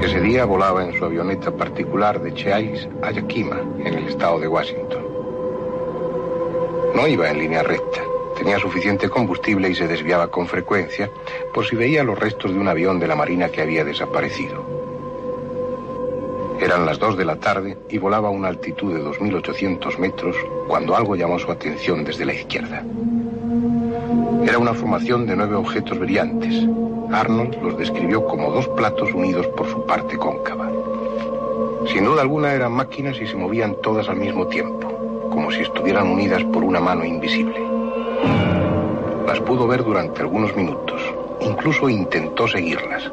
Ese día volaba en su avioneta particular de Cheais a Yakima, en el estado de Washington. No iba en línea recta. Tenía suficiente combustible y se desviaba con frecuencia por si veía los restos de un avión de la Marina que había desaparecido. Eran las dos de la tarde y volaba a una altitud de 2.800 metros cuando algo llamó su atención desde la izquierda. Era una formación de nueve objetos brillantes. Arnold los describió como dos platos unidos por su parte cóncava. Sin duda alguna eran máquinas y se movían todas al mismo tiempo, como si estuvieran unidas por una mano invisible. Las pudo ver durante algunos minutos. Incluso intentó seguirlas,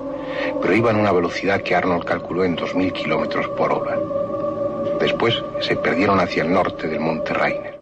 pero iban a una velocidad que Arnold calculó en 2.000 kilómetros por hora. Después se perdieron hacia el norte del monte Rainer.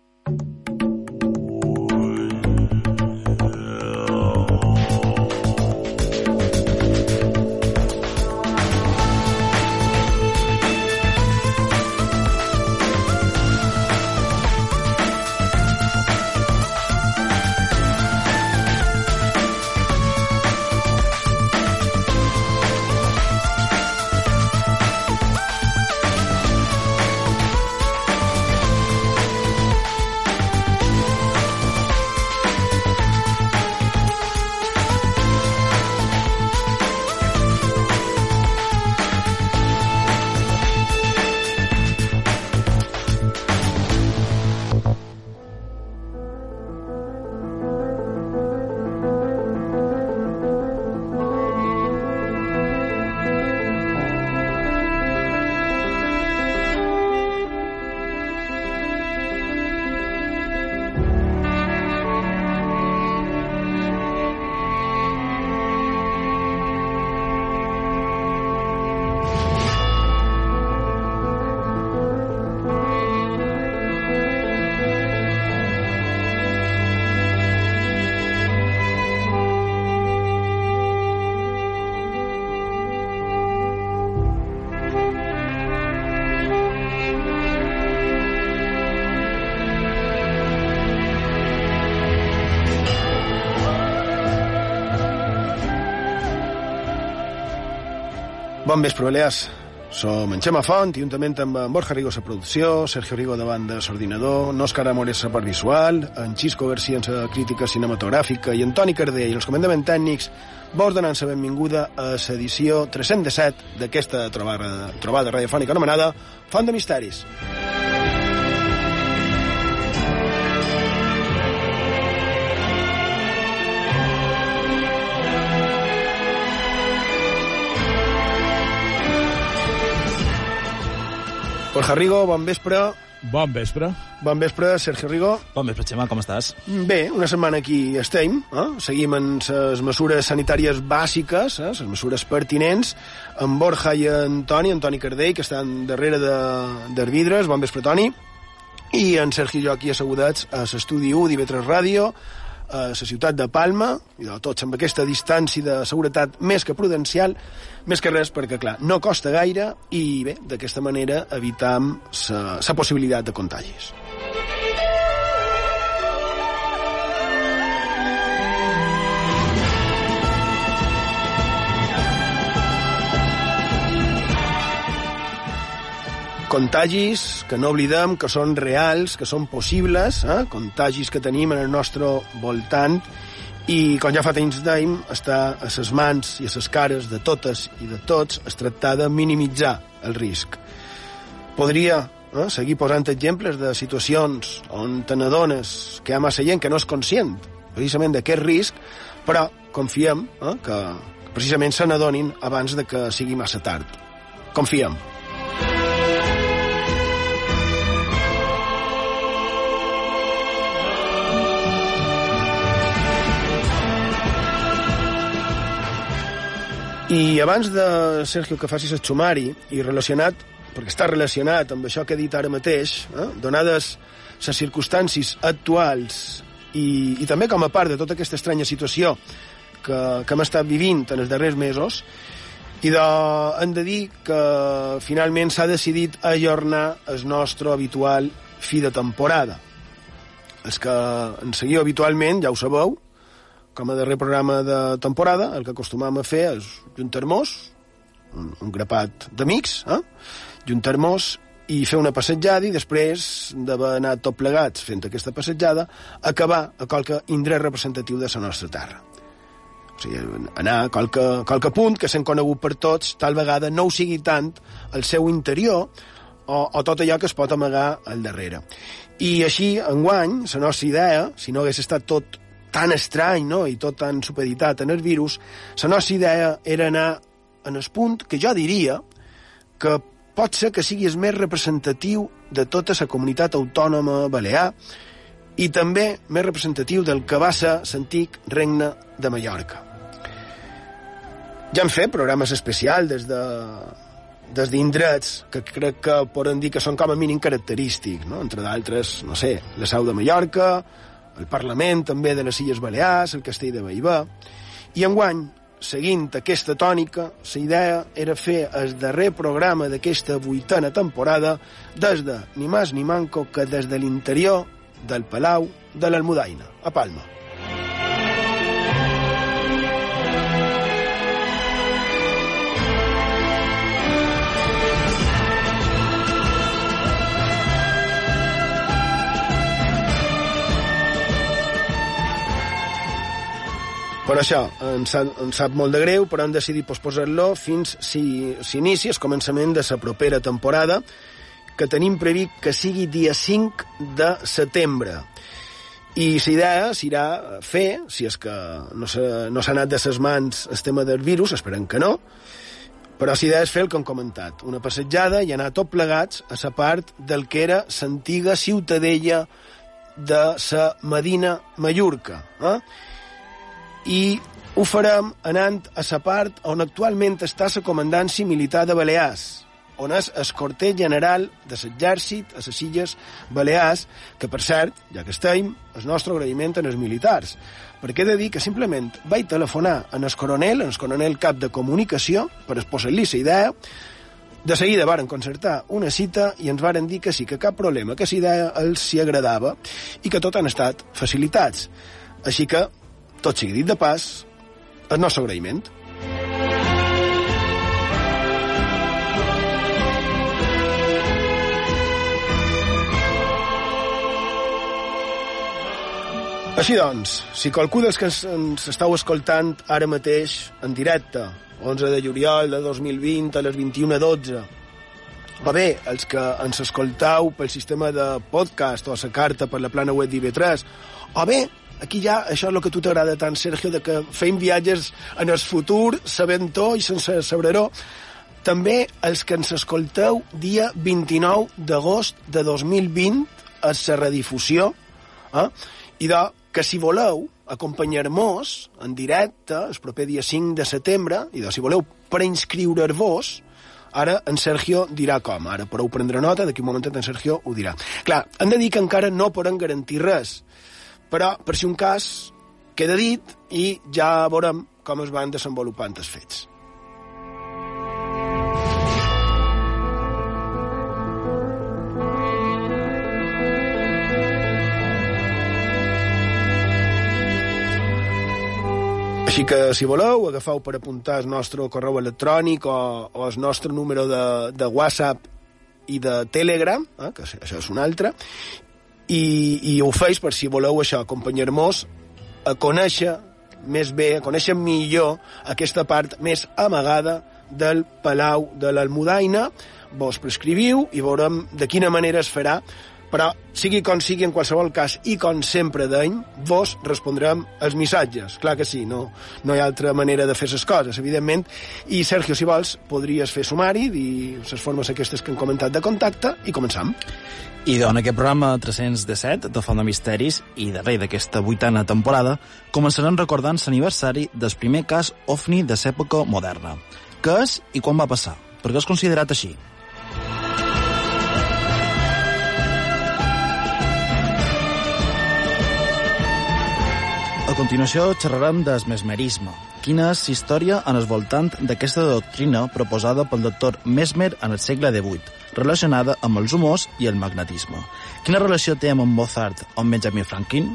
Bon vespre, Balears. Som en Xema Font, juntament amb en Borja Rigo a producció, Sergio Rigo davant de l'ordinador, Òscar Amores a part visual, en Xisco García la crítica cinematogràfica i en Toni Cardell i els comandaments tècnics vos donant la benvinguda a l'edició 307 d'aquesta trobada, trobada radiofònica anomenada Font de Misteris. Borja Rigo, bon vespre. Bon vespre. Bon vespre, Sergio Rigo. Bon vespre, Xema, com estàs? Bé, una setmana aquí estem, eh? seguim amb les mesures sanitàries bàsiques, eh? les mesures pertinents, amb Borja i en Toni, en Toni Cardell, que estan darrere de, de vidres. Bon vespre, Toni. I en Sergi i jo aquí assegudats a l'estudi 1 d'IV3 Ràdio, a la ciutat de Palma, i de tots amb aquesta distància de seguretat més que prudencial, més que res perquè, clar, no costa gaire i, bé, d'aquesta manera evitam la possibilitat de contagis. Contagis que no oblidem que són reals, que són possibles, eh? contagis que tenim en el nostre voltant i, com ja fa temps dèiem, està a les mans i a les cares de totes i de tots es tractar de minimitzar el risc. Podria eh, seguir posant exemples de situacions on te n'adones que hi ha massa gent que no és conscient precisament d'aquest risc, però confiem eh, que precisament se n'adonin abans de que sigui massa tard. Confiem. I abans de, Sergio, que facis el sumari i relacionat, perquè està relacionat amb això que he dit ara mateix, eh, donades les circumstàncies actuals i, i també com a part de tota aquesta estranya situació que, que hem estat vivint en els darrers mesos, i de, hem de dir que finalment s'ha decidit ajornar el nostre habitual fi de temporada. Els que ens seguiu habitualment, ja ho sabeu, com a darrer programa de temporada, el que acostumam a fer és juntar-nos un, un grapat d'amics, eh? i un termós, i fer una passejada i després d'haver anat tot plegats fent aquesta passejada, acabar a qualque indret representatiu de la nostra terra. O sigui, anar a qualque, qualque punt que s'han conegut per tots, tal vegada no ho sigui tant el seu interior o, o tot allò que es pot amagar al darrere. I així, enguany, la nostra idea, si no hagués estat tot tan estrany no? i tot tan supeditat en el virus, la nostra idea era anar en el punt que jo diria que pot ser que sigui el més representatiu de tota la comunitat autònoma balear i també més representatiu del que va ser l'antic regne de Mallorca. Ja hem fet programes especials des de des d'indrets que crec que poden dir que són com a mínim característics, no? entre d'altres, no sé, la Sau de Mallorca, el Parlament també de les Illes Balears, el Castell de Baibà, i enguany, seguint aquesta tònica, la idea era fer el darrer programa d'aquesta vuitena temporada des de, ni més ni manco, que des de l'interior del Palau de l'Almudaina, a Palma. Per això, em sap, em sap molt de greu, però hem decidit posposar-lo fins si s'inici el començament de la propera temporada, que tenim previst que sigui dia 5 de setembre. I la idea serà fer, si és que no s'ha no anat de ses mans el tema del virus, esperem que no, però la idea és fer el que hem comentat, una passejada i anar tot plegats a la part del que era l'antiga ciutadella de la Medina Mallorca. Eh? I ho farem anant a la part on actualment està la comandància militar de Balears, on és el quarter general de l'exèrcit a les Illes Balears, que, per cert, ja que estem, el nostre agraïment als militars, perquè he de dir que simplement vaig telefonar en el coronel, en el coronel cap de comunicació, per exposar-li la idea, de seguida varen concertar una cita i ens varen dir que sí, que cap problema, que la idea els s'hi agradava i que tot han estat facilitats. Així que tot sigui dit de pas, el nostre agraïment. Així doncs, si qualcú dels que ens estàu escoltant ara mateix en directe, 11 de juliol de 2020 a les 21.12, o bé els que ens escoltau pel sistema de podcast o a la carta per la plana web d'IV3, o bé aquí ja, això és el que tu t'agrada tant, Sergio, de que feim viatges en el futur, sabent-ho i sense saber-ho. També els que ens escolteu dia 29 d'agost de 2020 a la redifusió, eh? i de que si voleu acompanyar-nos en directe el proper dia 5 de setembre, i de si voleu preinscriure-vos, ara en Sergio dirà com. Ara podeu prendre nota, d'aquí un moment en Sergio ho dirà. Clar, hem de dir que encara no podem garantir res, però, per si un cas, queda dit i ja veurem com es van desenvolupant els fets. Així que, si voleu, agafeu per apuntar el nostre correu electrònic o, o el nostre número de, de WhatsApp i de Telegram, eh, que això és un altre, i, i ho feis per si voleu això, acompanyar-nos a conèixer més bé, a conèixer millor aquesta part més amagada del Palau de l'Almudaina. Vos prescriviu i veurem de quina manera es farà però sigui com sigui, en qualsevol cas, i com sempre d'any, vos respondrem els missatges. Clar que sí, no, no hi ha altra manera de fer les coses, evidentment. I, Sergio, si vols, podries fer sumari, dir les formes aquestes que hem comentat de contacte, i començam. I en aquest programa 317 de Font de Misteris i de rei d'aquesta vuitena temporada començarem recordant l'aniversari del primer cas OVNI de l'època moderna. Què és i quan va passar? Per què és considerat així? A continuació xerrarem del mesmerisme. Quina és la història en el voltant d'aquesta doctrina proposada pel doctor Mesmer en el segle XVIII, relacionada amb els humors i el magnetisme. Quina relació té amb Mozart o amb Benjamin Franklin?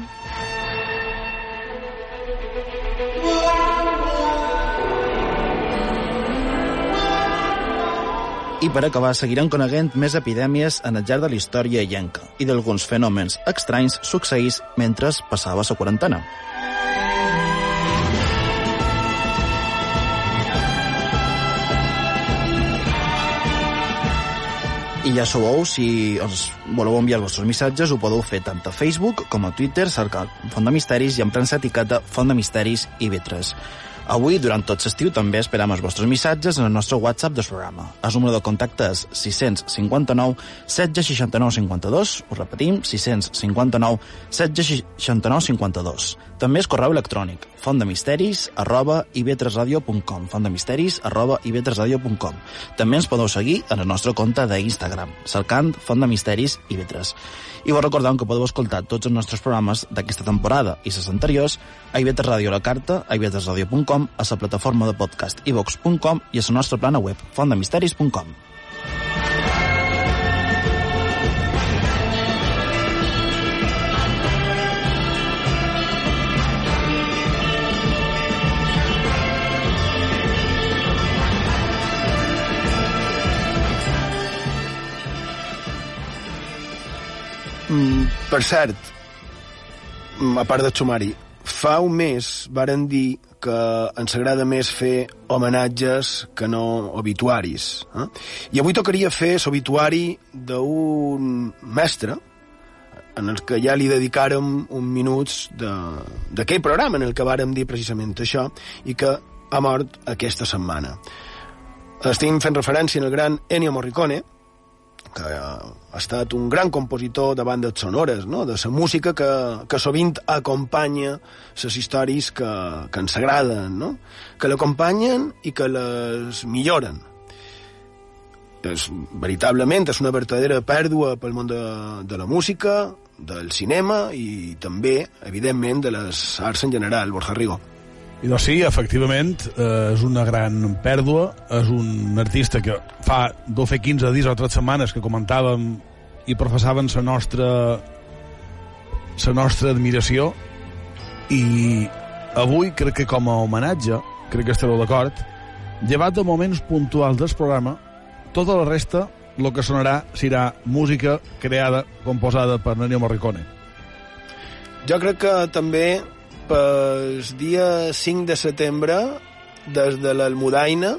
I per acabar, seguirem coneguent més epidèmies en el llarg de la història llenca i d'alguns fenòmens estranys succeïts mentre passava la quarantena. I ja sabeu, si us voleu enviar els vostres missatges, ho podeu fer tant a Facebook com a Twitter, cercant Font de Misteris i emprant l'etiqueta Font de Misteris i Vetres. Avui, durant tot l'estiu, també esperam els vostres missatges en el nostre WhatsApp del programa. El número de contacte és 659 769 52. Ho repetim, 659 769 52. També és correu electrònic, fontdemisteris arroba ivetresradio.com fontdemisteris arroba ivetresradio.com També ens podeu seguir en el nostre compte d'Instagram, cercant Font de Misteris i Vetres. I vos recordem que podeu escoltar tots els nostres programes d'aquesta temporada i les anteriors a Ivetres Ràdio la carta, a ivetresradio.com, a la plataforma de podcast ivox.com i a la nostra plana web, fontdemisteris.com. Mm, per cert, mm, a part de sumari, fa un mes varen dir que ens agrada més fer homenatges que no obituaris. Eh? I avui tocaria fer l'obituari d'un mestre en el que ja li dedicàrem un minuts d'aquell programa en el que vàrem dir precisament això i que ha mort aquesta setmana. Estem fent referència al gran Ennio Morricone, que ha estat un gran compositor de bandes sonores, no? de la música que, que sovint acompanya les històries que, que ens agraden, no? que l'acompanyen i que les milloren. És, veritablement és una verdadera pèrdua pel món de, de la música, del cinema i també, evidentment, de les arts en general, Borja Rigo. I doncs sí, efectivament, eh, és una gran pèrdua, és un artista que fa 12, 15 dies o 3 setmanes que comentàvem i professaven la nostra la nostra admiració i avui crec que com a homenatge, crec que estareu d'acord, llevat de moments puntuals del programa, tota la resta, el que sonarà serà música creada, composada per Ennio Morricone. Jo crec que també pel dia 5 de setembre, des de l'Almudaina,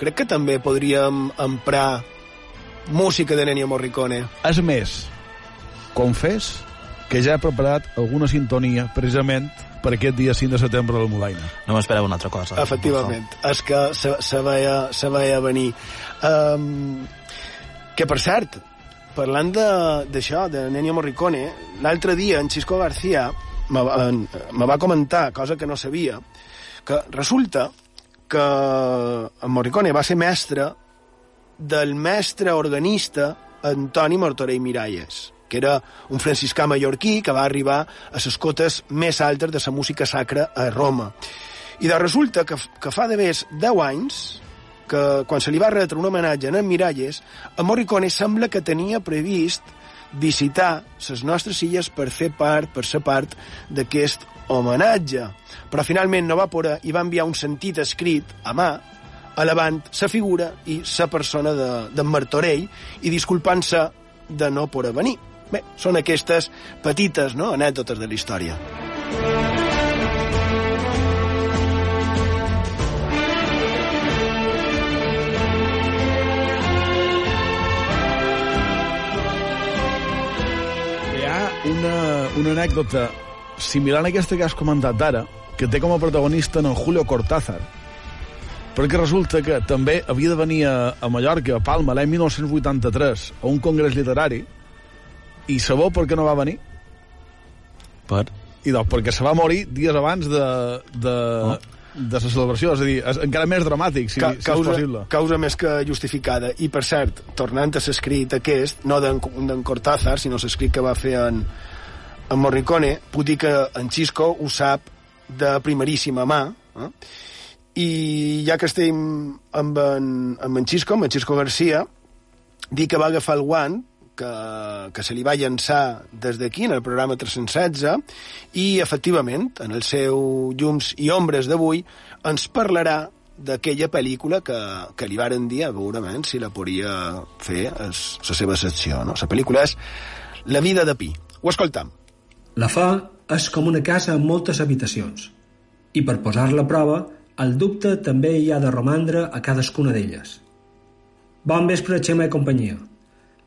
crec que també podríem emprar música de Ennio Morricone. És més, confés que ja he preparat alguna sintonia precisament per aquest dia 5 de setembre a l'Almudaina. No m'esperava una altra cosa. Efectivament, és que se, se, veia, se veia venir. Um, que, per cert, parlant d'això, de, de Ennio Morricone, l'altre dia en Xisco García me va, me va comentar, cosa que no sabia, que resulta que en Morricone va ser mestre del mestre organista Antoni Martorell Miralles, que era un franciscà mallorquí que va arribar a les cotes més altes de la música sacra a Roma. I de resulta que, que fa de més 10 anys, que quan se li va retre un homenatge a en Miralles, a Morricone sembla que tenia previst visitar les nostres illes per fer part, per ser part d'aquest homenatge. Però finalment no va poder i va enviar un sentit escrit a mà elevant sa figura i sa persona d'en de, Martorell i disculpant-se de no poder venir. Bé, són aquestes petites no, anècdotes de la història. Una, anècdota similar a aquesta que has comentat ara, que té com a protagonista en Julio Cortázar, perquè resulta que també havia de venir a, a Mallorca, a Palma, l'any 1983, a un congrés literari, i sabeu per què no va venir? Per? I doncs perquè se va morir dies abans de, de, oh. de la celebració, és a dir, és encara més dramàtic, si, Ca si causa, és possible. Causa més que justificada. I, per cert, tornant a l'escrit aquest, no d'en Cortázar, sinó l'escrit que va fer en, en Morricone, puc dir que en Xisco ho sap de primeríssima mà, eh? i ja que estem amb en, amb en Xisco, amb en Xisco Garcia, dir que va agafar el guant que, que se li va llançar des d'aquí, en el programa 316, i, efectivament, en el seu Llums i Ombres d'avui, ens parlarà d'aquella pel·lícula que, que li varen dir, segurament, si la podria fer a la seva secció. No? La pel·lícula és La vida de Pi. Ho escoltam. La fa és com una casa amb moltes habitacions. I per posar-la a prova, el dubte també hi ha de romandre a cadascuna d'elles. Bon vespre, Xema i companyia.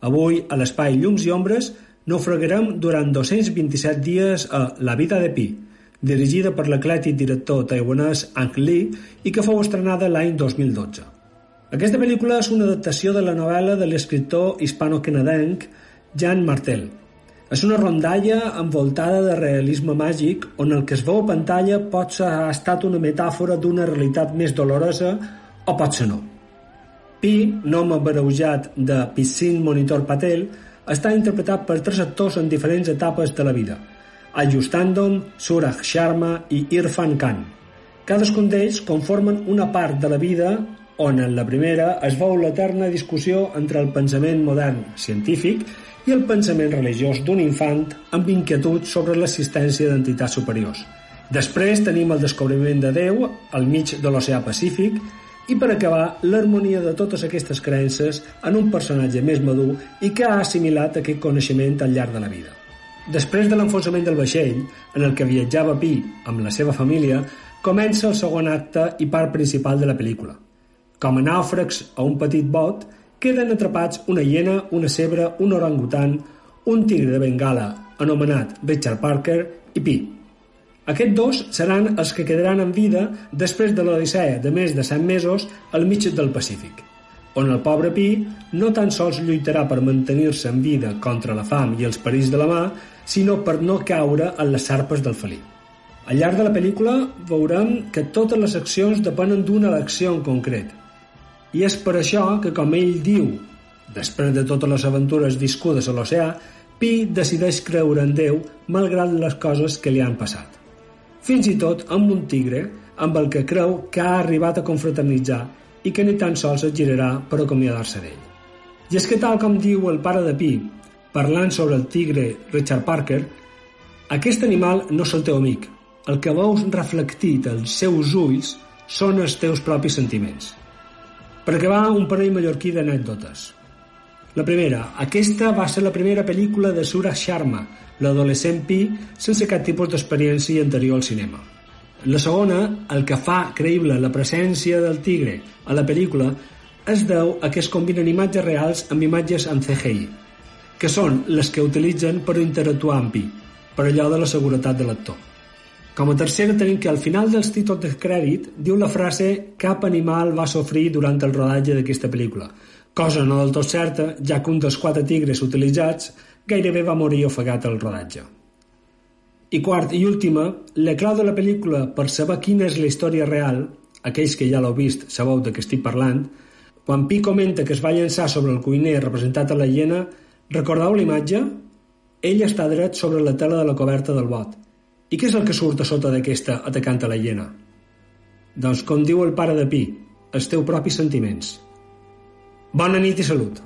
Avui, a l'espai Llums i Ombres, naufragarem durant 227 dies a La vida de Pi, dirigida per l'eclètic director taiwanès Ang Lee i que fou estrenada l'any 2012. Aquesta pel·lícula és una adaptació de la novel·la de l'escriptor hispano-canadenc Jan Martel. És una rondalla envoltada de realisme màgic on el que es veu a pantalla pot ser ha estat una metàfora d'una realitat més dolorosa o pot ser no. Pi, nom abareujat de Piscin Monitor Patel, està interpretat per tres actors en diferents etapes de la vida – Ajustandom, Suraj Sharma i Irfan Khan. Cadascun d'ells conformen una part de la vida on en la primera es veu l'eterna discussió entre el pensament modern científic i el pensament religiós d'un infant amb inquietud sobre l'existència d'entitats superiors. Després tenim el descobriment de Déu al mig de l'oceà Pacífic i per acabar l'harmonia de totes aquestes creences en un personatge més madur i que ha assimilat aquest coneixement al llarg de la vida. Després de l'enfonsament del vaixell, en el que viatjava Pi amb la seva família, comença el segon acte i part principal de la pel·lícula. Com a nàufrags a un petit bot, queden atrapats una hiena, una cebra, un orangutan, un tigre de Bengala, anomenat Richard Parker, i Pi. Aquests dos seran els que quedaran en vida després de l'odissea de més de 100 mesos al mig del Pacífic on el pobre Pi no tan sols lluitarà per mantenir-se en vida contra la fam i els perills de la mà, sinó per no caure en les sarpes del felí. Al llarg de la pel·lícula veurem que totes les accions depenen d'una elecció en concret. I és per això que, com ell diu, després de totes les aventures viscudes a l'oceà, Pi decideix creure en Déu malgrat les coses que li han passat. Fins i tot amb un tigre amb el que creu que ha arribat a confraternitzar i que ni tan sols es girarà per acomiadar-se d'ell. I és que tal com diu el pare de Pi, parlant sobre el tigre Richard Parker, aquest animal no és el teu amic. El que veus reflectit als seus ulls són els teus propis sentiments. Per acabar, un parell mallorquí d'anècdotes. La primera, aquesta va ser la primera pel·lícula de Sura Sharma, l'adolescent Pi, sense cap tipus d'experiència anterior al cinema. La segona, el que fa creïble la presència del tigre a la pel·lícula, es deu a que es combinen imatges reals amb imatges en CGI, que són les que utilitzen per interactuar amb Pi, per allò de la seguretat de l'actor. Com a tercera tenim que al final dels títols de crèdit diu la frase «Cap animal va sofrir durant el rodatge d'aquesta pel·lícula», cosa no del tot certa, ja que un dels quatre tigres utilitzats gairebé va morir ofegat al rodatge. I quart i última, la clau de la pel·lícula per saber quina és la història real, aquells que ja l'heu vist sabeu de què estic parlant, quan Pi comenta que es va llançar sobre el cuiner representat a la hiena, recordeu la imatge? Ell està dret sobre la tela de la coberta del bot. I què és el que surt a sota d'aquesta atacant a la hiena? Doncs, com diu el pare de Pi, els teus propis sentiments. Bona nit i salut!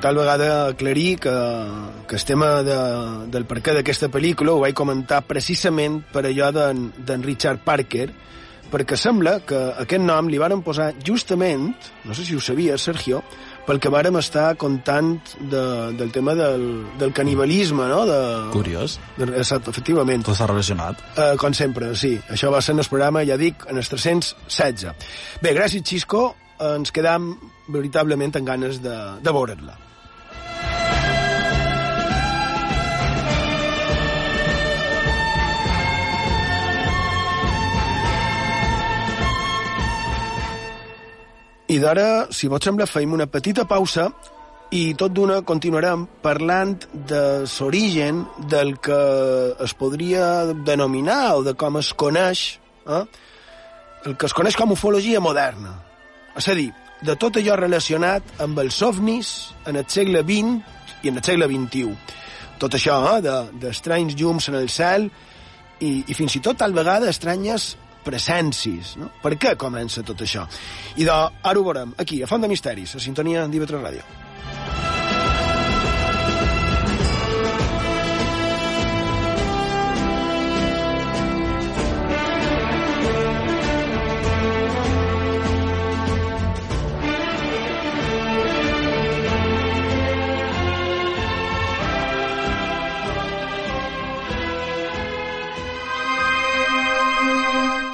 Tal vegada aclarir que, que el tema de, del per què d'aquesta pel·lícula ho vaig comentar precisament per allò d'en Richard Parker, perquè sembla que aquest nom li varen posar justament, no sé si ho sabia, Sergio, pel que vàrem estar contant de, del tema del, del canibalisme, no? De, Curiós. De, exacte, efectivament. Tot està relacionat. Uh, com sempre, sí. Això va ser en el programa, ja dic, en el 316. Bé, gràcies, Xisco ens quedam veritablement amb ganes de, de veure'l-la. I d'ara, si vos sembla, feim una petita pausa i tot d'una continuarem parlant de l'origen del que es podria denominar o de com es coneix eh? el que es coneix com ufologia moderna és a dir, de tot allò relacionat amb els ovnis en el segle XX i en el segle XXI. Tot això, eh, d'estranys de, llums en el cel i, i fins i tot tal vegada estranyes presències. No? Per què comença tot això? I de, ara ho veurem, aquí, a Font de Misteris, a sintonia d'IV3 Ràdio.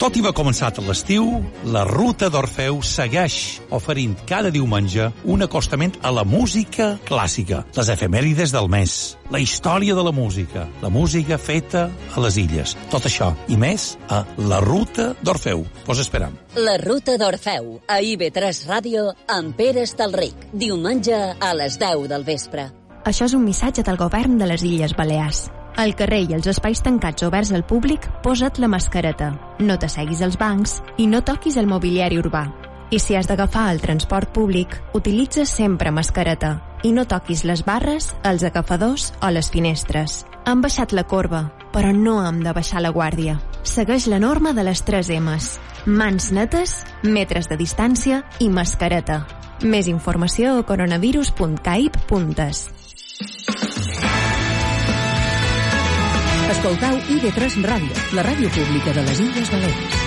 Tot i va començat l'estiu, la ruta d'Orfeu segueix oferint cada diumenge un acostament a la música clàssica, les efemèrides del mes, la història de la música, la música feta a les illes. Tot això i més a la ruta d'Orfeu. Vos esperam. La ruta d'Orfeu, a IB3 Ràdio, amb Pere Estalric, diumenge a les 10 del vespre. Això és un missatge del govern de les Illes Balears. Al carrer i als espais tancats oberts al públic, posa't la mascareta. No t'asseguis als bancs i no toquis el mobiliari urbà. I si has d'agafar el transport públic, utilitza sempre mascareta i no toquis les barres, els agafadors o les finestres. Han baixat la corba, però no hem de baixar la guàrdia. Segueix la norma de les 3 M's. Mans netes, metres de distància i mascareta. Més informació a coronavirus.caip.es. Escoltau ID3 Ràdio, la ràdio pública de les Illes Balears.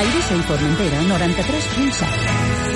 A i Formentera, 93.7.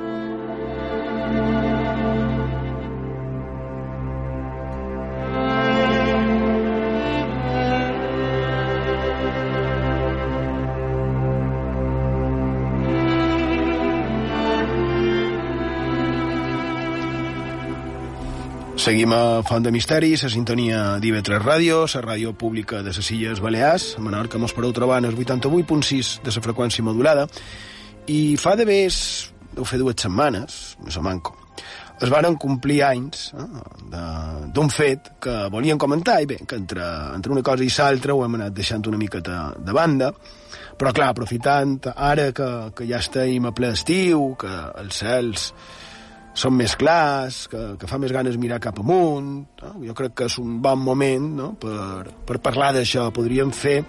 Seguim a Font de Misteris, a sintonia d'IV3 Ràdio, la ràdio pública de les Illes Balears, a Menorca mos podeu trobar en el 88.6 de la freqüència modulada, i fa de més, deu fer dues setmanes, més o manco, es varen complir anys eh, d'un fet que volien comentar, i bé, que entre, entre una cosa i l'altra ho hem anat deixant una mica de, de banda, però clar, aprofitant ara que, que ja estem a ple estiu, que els cels són més clars, que, que fa més ganes mirar cap amunt. No? Jo crec que és un bon moment no? per, per parlar d'això. Podríem fer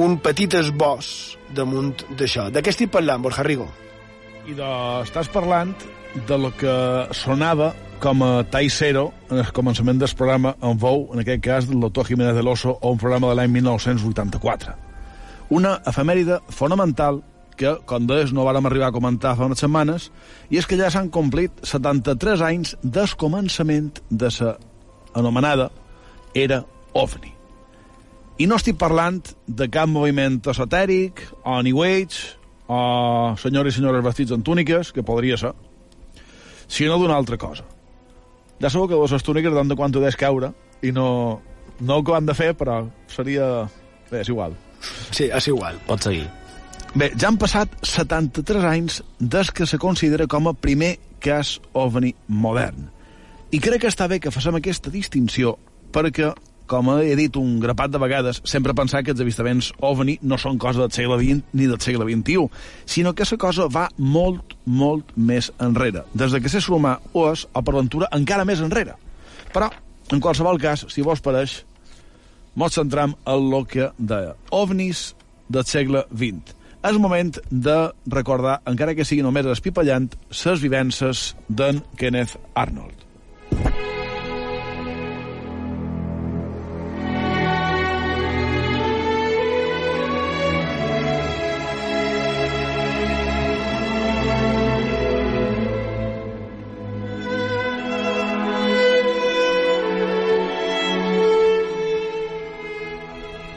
un petit esbós damunt d'això. De què estic parlant, Borja Rigo? I de... estàs parlant de lo que sonava com a Tai Zero en el començament del programa en veu, en aquest cas, del doctor Jiménez de l'Oso, o un programa de l'any 1984. Una efemèride fonamental que, com deies, no vàrem arribar a comentar fa unes setmanes, i és que ja s'han complit 73 anys del començament de la anomenada era OVNI. I no estic parlant de cap moviment esotèric, o New Age, o senyors i senyores vestits en túniques, que podria ser, sinó d'una altra cosa. Ja sabeu que les túniques d'on de quan ho caure, i no, no el que han de fer, però seria... Bé, és igual. Sí, és igual. Pot seguir. Bé, ja han passat 73 anys des que se considera com a primer cas ovni modern. I crec que està bé que facem aquesta distinció perquè, com he dit un grapat de vegades, sempre pensar que els avistaments ovni no són cosa del segle XX ni del segle XXI, sinó que aquesta cosa va molt, molt més enrere. Des de que s'és humà o és, o per ventura, encara més enrere. Però, en qualsevol cas, si vos pareix, mos centram en el que deia ovnis del segle XX és moment de recordar, encara que sigui només espipallant, ses vivences d'en Kenneth Arnold.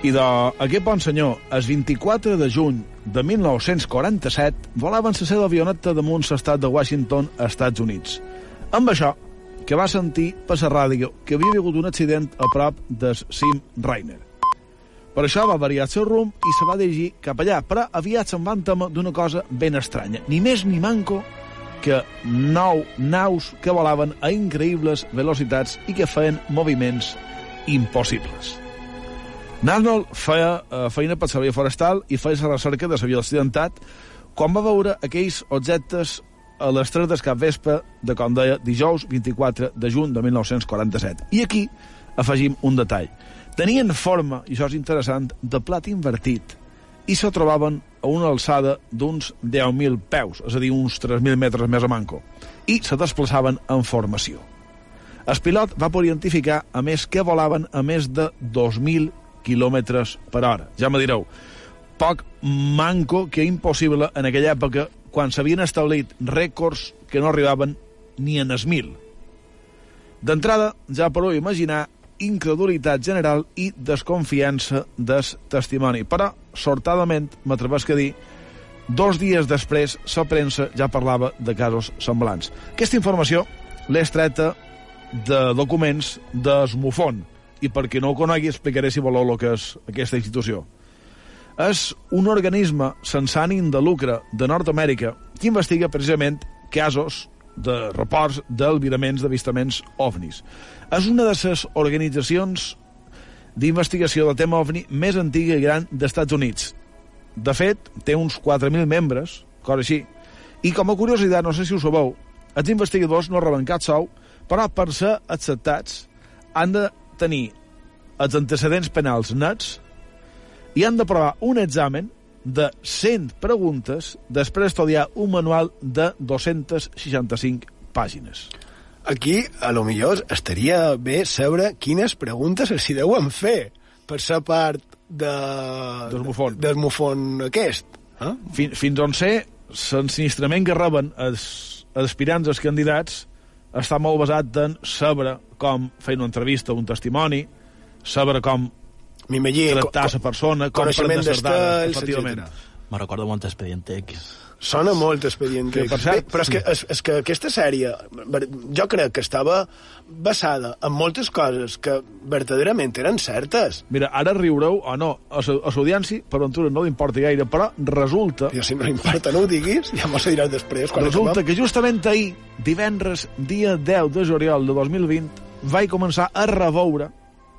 Idò, aquest bon senyor, el 24 de juny de 1947, volaven la seva avioneta damunt l'estat de Washington, Estats Units. Amb això, que va sentir per la ràdio que havia hagut un accident a prop del Sim Rainer. Per això va variar el seu rumb i se va dirigir cap allà, però aviat se'n van temer d'una cosa ben estranya. Ni més ni manco que nou naus que volaven a increïbles velocitats i que feien moviments impossibles. Narnold feia eh, feina per servei forestal i feia la recerca de l'avió accidentat quan va veure aquells objectes a les 3 del cap vespre de, com deia, dijous 24 de juny de 1947. I aquí afegim un detall. Tenien forma, i això és interessant, de plat invertit i se trobaven a una alçada d'uns 10.000 peus, és a dir, uns 3.000 metres més a manco, i se desplaçaven en formació. El pilot va poder identificar, a més, que volaven a més de 2.000 quilòmetres per hora. Ja me direu, poc manco que impossible en aquella època quan s'havien establit rècords que no arribaven ni en es mil. D'entrada, ja podeu imaginar incredulitat general i desconfiança del testimoni. Però, sortadament, m'atrevesc a dir, dos dies després, la premsa ja parlava de casos semblants. Aquesta informació l'he estreta de documents d'Esmofon, i perquè no ho conegui explicaré si voleu el que és aquesta institució. És un organisme sense ànim de lucre de Nord-Amèrica que investiga precisament casos de reports d'albiraments d'avistaments ovnis. És una de les organitzacions d'investigació del tema ovni més antiga i gran dels Estats Units. De fet, té uns 4.000 membres, cosa així, i com a curiositat, no sé si ho sabeu, els investigadors no reben cap sou, però per ser acceptats han de tenir els antecedents penals nets i han de provar un examen de 100 preguntes després d'estudiar un manual de 265 pàgines. Aquí, a lo millor, estaria bé saber quines preguntes els hi deuen fer per ser part de... Del mufon. Del mufon aquest. Eh? Fins, fins on sé, l'ensinistrament que reben els, els aspirants, els candidats, està molt basat en saber com fer una entrevista, un testimoni, saber com M'imagino... tractar la persona, com prendre les dades, efectivament. Me recordo molt Expedient X. Sona molt Expedient Que, X. per cert, Bé, però és que, és, és que aquesta sèrie, jo crec que estava basada en moltes coses que verdaderament eren certes. Mira, ara riureu o no, a la- a l'audiència, per ventura no li importa gaire, però resulta, Jo, si no importa, no ho diguis, ja m'ho diràs després. Quan resulta acabem. que justament ahir, divendres, dia 10 de juliol de 2020, vaig començar a reveure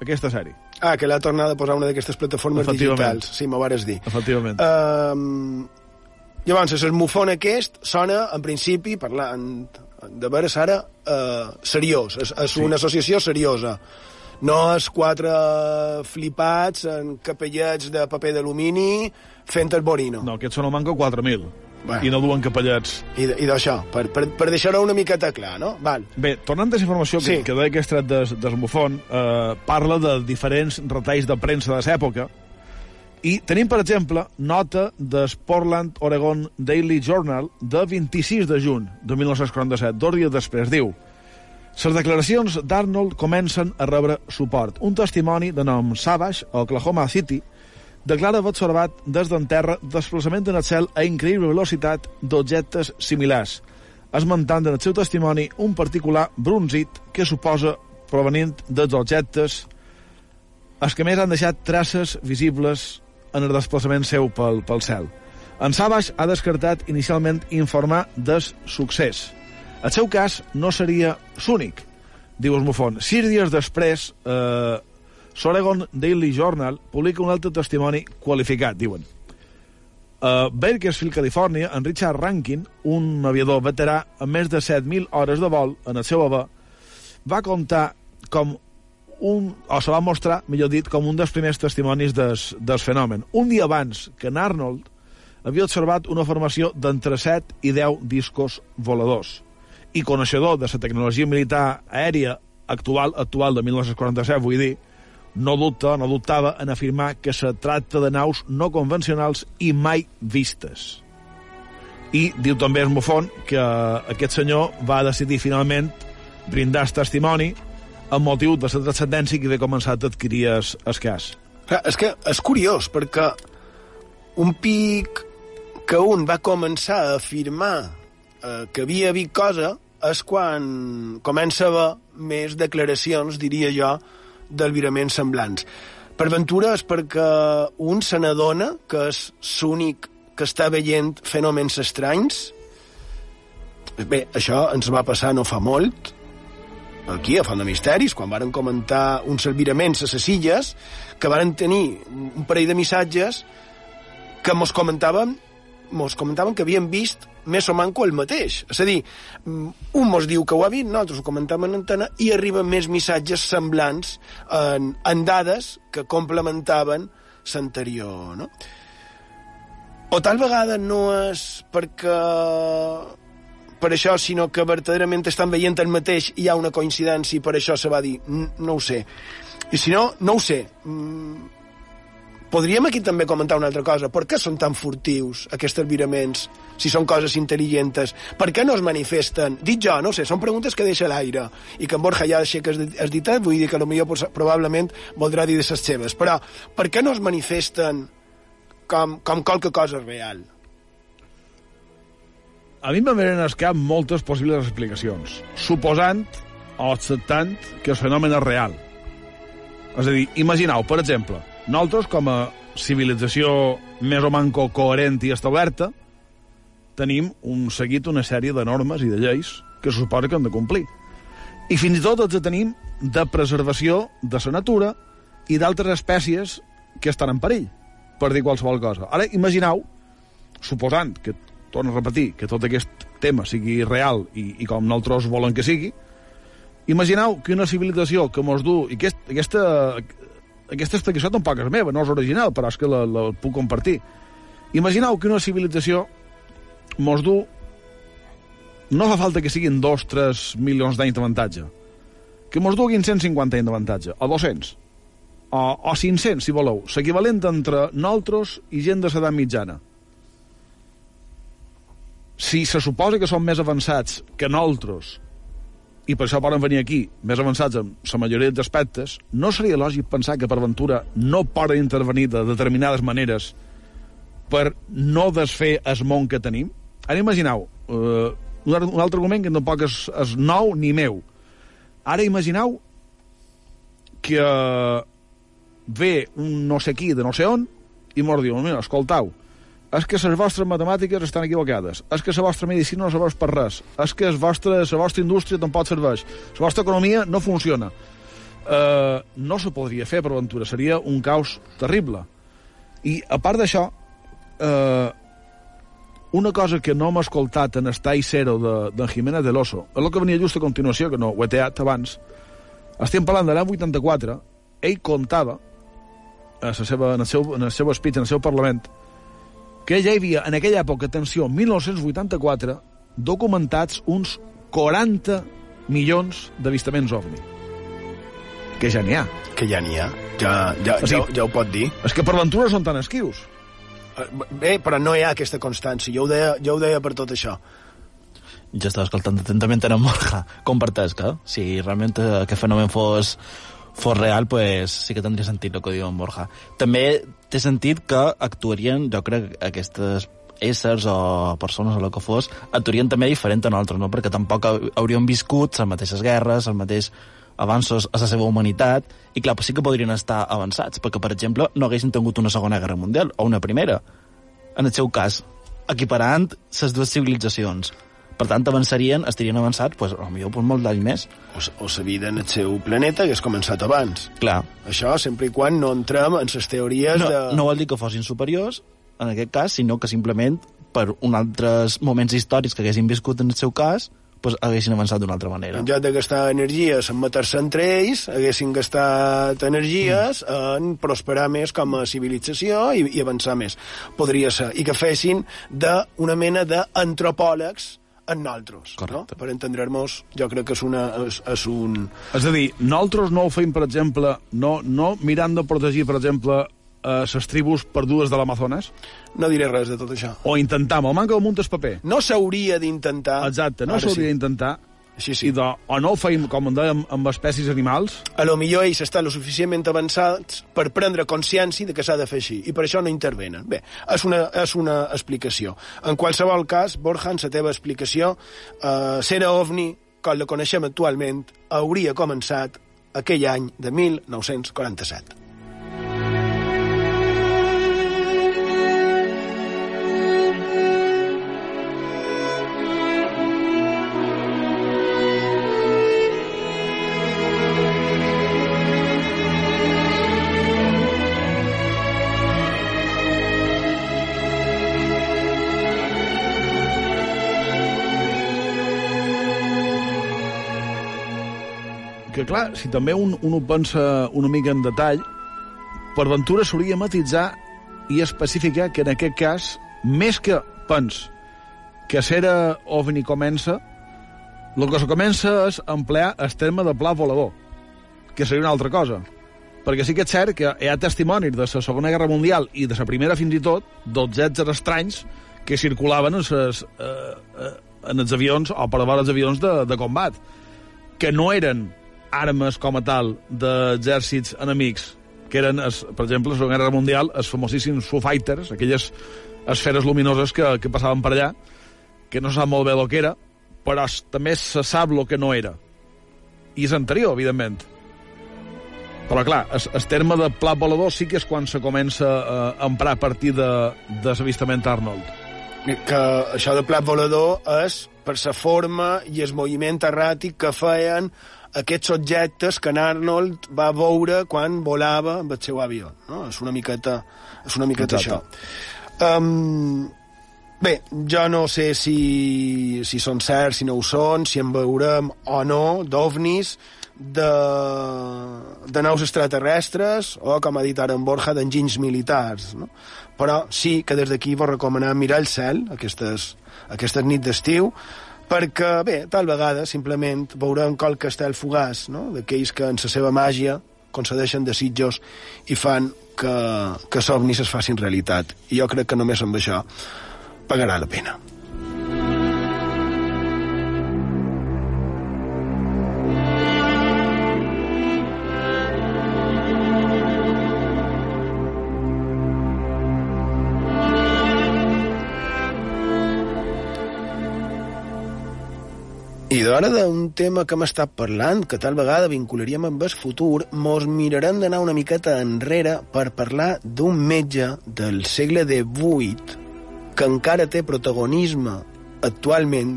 aquesta sèrie. Ah, que l'ha tornat a posar una d'aquestes plataformes digitals. Sí, m'ho vares dir. Efectivament. Um, llavors, el mufon aquest sona, en principi, parlant de veres ara, uh, seriós. És, és Sí. una associació seriosa. No és quatre flipats en capellets de paper d'alumini fent el borino. No, aquests són el manco 4.000. Bueno. I no duen capellets. I, i d'això, per, per, per deixar-ho una miqueta clar, no? Val. Bé, tornant a la informació que, Sí. que deia que he extret des, eh, parla de diferents retalls de premsa de l'època, i tenim, per exemple, nota del Portland Oregon Daily Journal de 26 de juny de 1947, dos dies després. Diu, les declaracions d'Arnold comencen a rebre suport. Un testimoni de nom Savage, a Oklahoma City, declara haver observat des d'en terra desplaçament en el cel a increïble velocitat d'objectes similars, esmentant en el seu testimoni un particular bronzit que suposa provenint dels objectes els que més han deixat traces visibles en el desplaçament seu pel, pel cel. En Savage ha descartat inicialment informar del succés. El seu cas no seria l'únic, diu Esmofon. Sis dies després, eh, l'Oregon Daily Journal publica un altre testimoni qualificat, diuen. A Bakersfield, Califòrnia, en Richard Rankin, un aviador veterà amb més de 7.000 hores de vol en el seu haver, va contar com un, o se va mostrar, millor dit, com un dels primers testimonis des, del fenomen. Un dia abans que en Arnold havia observat una formació d'entre 7 i 10 discos voladors. I coneixedor de la tecnologia militar aèria actual, actual de 1947, vull dir, no dubta, no dubtava en afirmar que se tracta de naus no convencionals i mai vistes. I diu també Esmofon que aquest senyor va decidir finalment brindar el testimoni amb motiu de la transcendència que havia començat a adquirir es, es cas. Clar, és que és curiós, perquè un pic que un va començar a afirmar eh, que havia vist cosa és quan comença a haver més declaracions, diria jo, d'albiraments semblants. Per ventura és perquè un se n'adona que és l'únic que està veient fenòmens estranys. Bé, això ens va passar no fa molt, aquí a Font de Misteris, quan varen comentar uns albiraments a les illes, que varen tenir un parell de missatges que mos comentaven mos comentaven que havien vist més o manco el mateix. És a dir, un mos diu que ho ha vist, nosaltres ho comentem en antena, i arriben més missatges semblants en, en dades que complementaven l'anterior, no? O tal vegada no és perquè per això, sinó que verdaderament estan veient el mateix i hi ha una coincidència i per això se va dir, no ho sé. I si no, no ho sé. Mm, podríem aquí també comentar una altra cosa. Per què són tan furtius aquests albiraments, si són coses intel·ligents? Per què no es manifesten? Dit jo, no sé, són preguntes que deixa l'aire i que en Borja ja aixeca es dit, vull dir que potser probablement voldrà dir de les seves. Però per què no es manifesten com, com qualque cosa real? A mi em venen al cap moltes possibles explicacions, suposant o acceptant que el fenomen és real. És a dir, imagineu, per exemple, nosaltres, com a civilització més o manco coherent i establerta, tenim un seguit una sèrie de normes i de lleis que se suposa que hem de complir. I fins i tot els tenim de preservació de la natura i d'altres espècies que estan en perill, per dir qualsevol cosa. Ara, imagineu, suposant que torno a repetir, que tot aquest tema sigui real i, i com nosaltres volen que sigui, imagineu que una civilització que mos du... I aquest, aquesta, aquesta explicació tampoc és meva, no és original, però és que la, la puc compartir. Imagineu que una civilització mos du... No fa falta que siguin 2-3 milions d'anys d'avantatge. Que mos duguin 150 anys d'avantatge, o 200, o, o 500, si voleu, l'equivalent entre nosaltres i gent de l'edat mitjana si se suposa que són més avançats que nosaltres i per això poden venir aquí més avançats en la majoria d'aspectes, no seria lògic pensar que per ventura no poden intervenir de determinades maneres per no desfer el món que tenim? Ara imagineu, un, un altre argument que tampoc és, és nou ni meu. Ara imagineu que ve un no sé qui de no sé on i mos diu, mira, escoltau, és que les vostres matemàtiques estan equivocades, és que la vostra medicina no serveix per res, és que la vostra, la vostra indústria tampoc serveix, la vostra economia no funciona. Uh, no se podria fer per aventura, seria un caos terrible. I, a part d'això, uh, una cosa que no hem escoltat en Estai Cero d'en de, Jiménez de l'Oso, és el que venia just a continuació, que no ho he teat abans, estem parlant de l'any 84, ell contava, a la seva, en, el seu, en el seu speech, en el seu Parlament, que ja hi havia, en aquella època, atenció, 1984, documentats uns 40 milions d'avistaments ovni. Que ja n'hi ha. Que ja n'hi ha. Ja, ja, o sigui, ja, ja ho pot dir. És que per ventura són tan esquius. Eh, bé, però no hi ha aquesta constància. Jo ho deia, jo ho deia per tot això. Ja estava escoltant atentament en Morja. Comparteix que, si realment aquest fenomen fos fos real, pues, sí que tindria sentit el que diu en Borja. També té sentit que actuarien, jo crec, aquestes éssers o persones o el que fos, actuarien també diferent a nosaltres, no? perquè tampoc haurien viscut les mateixes guerres, els mateixos avanços a la seva humanitat, i clar, sí que podrien estar avançats, perquè, per exemple, no haguessin tingut una segona guerra mundial, o una primera, en el seu cas, equiparant les dues civilitzacions. Per tant, avançarien, estarien avançats, pues, potser pues, molt d'anys més. O, o la vida en el seu planeta hagués començat abans. Clar. Això sempre i quan no entrem en les teories no, de... No vol dir que fossin superiors, en aquest cas, sinó que simplement per un altres moments històrics que haguessin viscut en el seu cas, pues, haguessin avançat d'una altra manera. En lloc de gastar energies en matar-se entre ells, haguessin gastat energies mm. en prosperar més com a civilització i, i avançar més. Podria ser. I que fessin d'una mena d'antropòlegs en nosaltres. No? Per entendre-nos, jo crec que és, una, és, és un... És a dir, nosaltres no ho fem, per exemple, no, no mirant de protegir, per exemple, eh, les tribus perdudes de l'Amazones? No diré res de tot això. O intentam, o manca de muntes paper. No s'hauria d'intentar... Exacte, no s'hauria sí. d'intentar Sí, sí. I de, o no ho feim, com en dèiem, amb espècies animals, A lo millor ells estan lo suficientment avançats per prendre consciència de que s'ha de fer així, i per això no intervenen. Bé, és una, és una explicació. En qualsevol cas, Borja, en la teva explicació, eh, ser ovni, com la coneixem actualment, hauria començat aquell any de 1947. Clar, si també un, un ho pensa una mica en detall, per ventura s'hauria matitzar i especificar que en aquest cas, més que pens que ser ovni comença, el que se comença és emplear el terme de pla volador, que seria una altra cosa. Perquè sí que és cert que hi ha testimonis de la Segona Guerra Mundial i de la Primera fins i tot d'objectes estranys que circulaven en, ses, eh, eh, en els avions o per davant els avions de, de combat, que no eren armes com a tal d'exèrcits enemics, que eren, es, per exemple, a la Guerra Mundial, els famosíssims Foo Fighters, aquelles esferes luminoses que, que passaven per allà, que no sap molt bé el que era, però es, també se sap el que no era. I és anterior, evidentment. Però, clar, el, el terme de pla volador sí que és quan se comença a emprar a partir de, de l'avistament Arnold. Que això de plat volador és per la forma i el moviment erràtic que feien aquests objectes que en Arnold va veure quan volava amb el seu avió. No? És una miqueta, és una miqueta Exacte. això. Um, bé, jo no sé si, si són certs, si no ho són, si en veurem o no d'ovnis, de, de naus extraterrestres o, com ha dit ara en Borja, d'enginys militars. No? Però sí que des d'aquí vos recomanem mirar el cel aquestes, aquestes nit d'estiu perquè, bé, tal vegada simplement veurem qual castell fugaç, no? d'aquells que en la seva màgia concedeixen desitjos i fan que, que somnis es facin realitat. I jo crec que només amb això pagarà la pena. D'hora d'un tema que hem estat parlant, que tal vegada vincularíem amb el futur, mos mirarem d'anar una miqueta enrere per parlar d'un metge del segle XVIII que encara té protagonisme actualment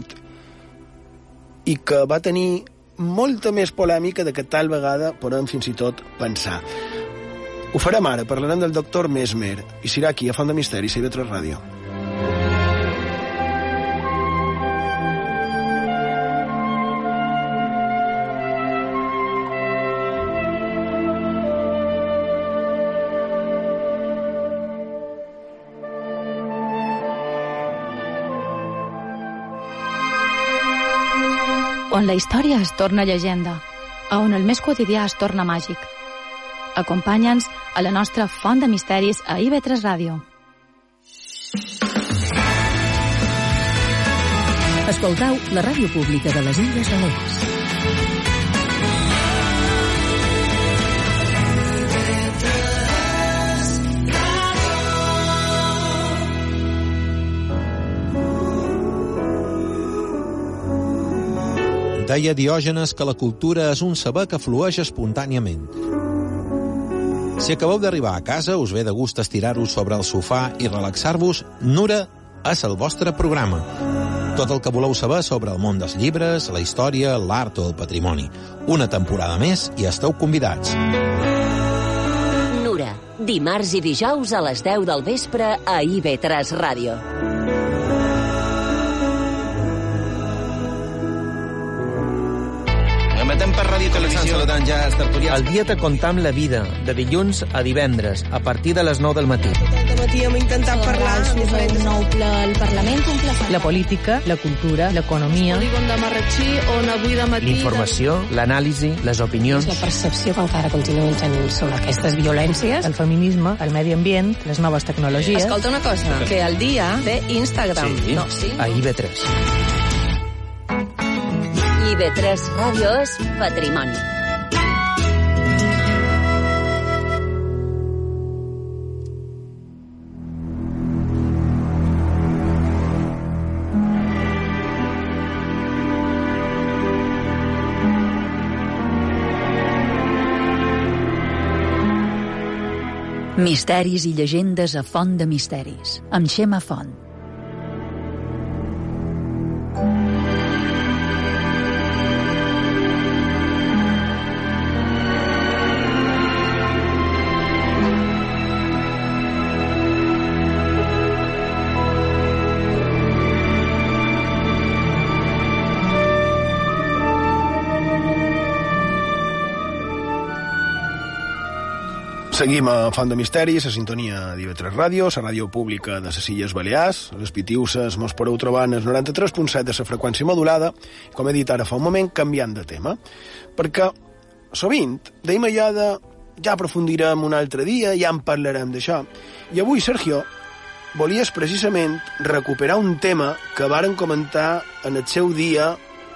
i que va tenir molta més polèmica de que tal vegada podem fins i tot pensar. Ho farem ara, parlarem del doctor Mesmer, i serà aquí, a Font de Misteri, a 3 Ràdio. La història es torna llegenda, a on el més quotidià es torna màgic. Acompanya'ns a la nostra font de misteris a IB3 Ràdio. Escoltau la ràdio pública de les Illes Balears. Deia Diògenes que la cultura és un saber que flueix espontàniament. Si acabeu d'arribar a casa, us ve de gust estirar-vos sobre el sofà i relaxar-vos, Nura és el vostre programa. Tot el que voleu saber sobre el món dels llibres, la història, l'art o el patrimoni. Una temporada més i esteu convidats. Nura, dimarts i dijous a les 10 del vespre a IB3 Ràdio. Per Ràdio Televisió ja els tertulians. El dia te contam la vida, de dilluns a divendres, a partir de les 9 del matí. De matí hem intentat parlar amb diferents... nou ple al Parlament, un ple La política, la cultura, l'economia... Polígon de Marratxí, on avui de matí... L'informació, l'anàlisi, les opinions... La percepció que encara continuen tenint sobre aquestes violències. El feminisme, el medi ambient, les noves tecnologies... Escolta una cosa, que el dia té Instagram. Sí, no, sí? a IB3. I IB3 Ràdio és patrimoni. Misteris i llegendes a Font de Misteris, amb Xema Font. Seguim a Font de Misteris, a sintonia d'IV3 Ràdio, la ràdio pública de les Illes Balears. A les Pitiuses mos podeu trobar en el 93.7 de la freqüència modulada, com he dit ara fa un moment, canviant de tema. Perquè sovint deim allò de ja aprofundirem un altre dia, ja en parlarem d'això. I avui, Sergio, volies precisament recuperar un tema que varen comentar en el seu dia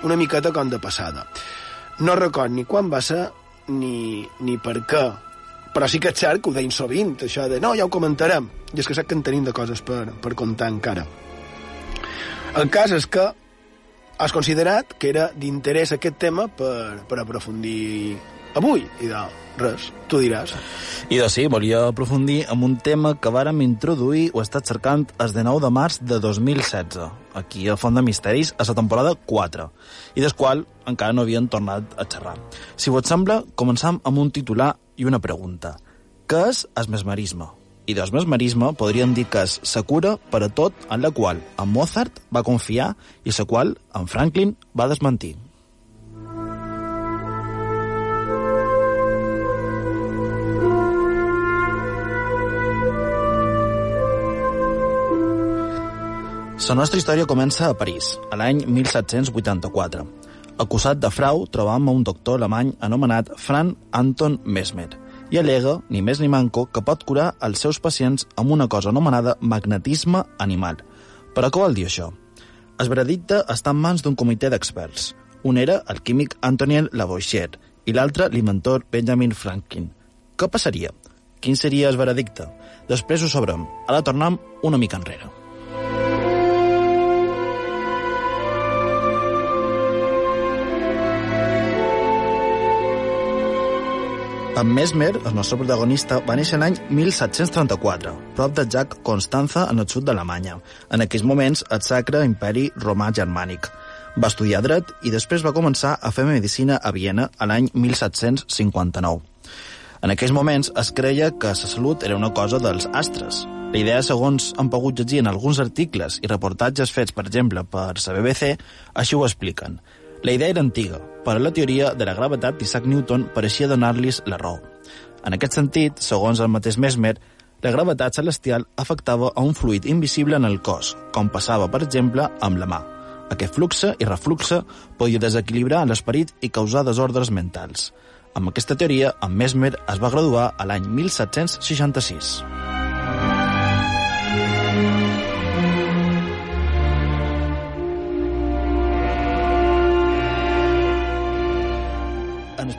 una miqueta com de passada. No record ni quan va ser ni, ni per què, però sí que és cert que ho deim sovint, això de no, ja ho comentarem, i és que sap que en tenim de coses per, per contar encara. El cas és que has considerat que era d'interès aquest tema per, per aprofundir avui, i de res, tu diràs. I de sí, volia aprofundir en un tema que vàrem introduir o estat cercant el de 9 de març de 2016, aquí a Font de Misteris, a la temporada 4, i del qual encara no havien tornat a xerrar. Si vos sembla, començam amb un titular i una pregunta. Què és el mesmerisme? I del mesmerisme podríem dir que és la cura per a tot en la qual en Mozart va confiar i la qual en Franklin va desmentir. La nostra història comença a París, a l'any 1784. Acusat de frau, trobam a un doctor alemany anomenat Fran Anton Mesmer i alega, ni més ni manco, que pot curar els seus pacients amb una cosa anomenada magnetisme animal. Però què vol dir això? El veredicte està en mans d'un comitè d'experts. Un era el químic Antonien Lavoisier i l'altre l'inventor Benjamin Franklin. Què passaria? Quin seria el veredicte? Després ho sabrem. Ara tornem una mica enrere. En Mesmer, el nostre protagonista, va néixer l'any 1734, prop de Jac Constanza, en el sud d'Alemanya. En aquells moments, el sacre imperi romà germànic. Va estudiar dret i després va començar a fer medicina a Viena a l'any 1759. En aquells moments es creia que la salut era una cosa dels astres. La idea, segons han pogut llegir en alguns articles i reportatges fets, per exemple, per la BBC, així ho expliquen. La idea era antiga, però la teoria de la gravetat d'Isaac Newton pareixia donar-los la raó. En aquest sentit, segons el mateix Mesmer, la gravetat celestial afectava a un fluid invisible en el cos, com passava, per exemple, amb la mà. Aquest fluxe i refluxe podia desequilibrar l'esperit i causar desordres mentals. Amb aquesta teoria, en Mesmer es va graduar a l'any 1766.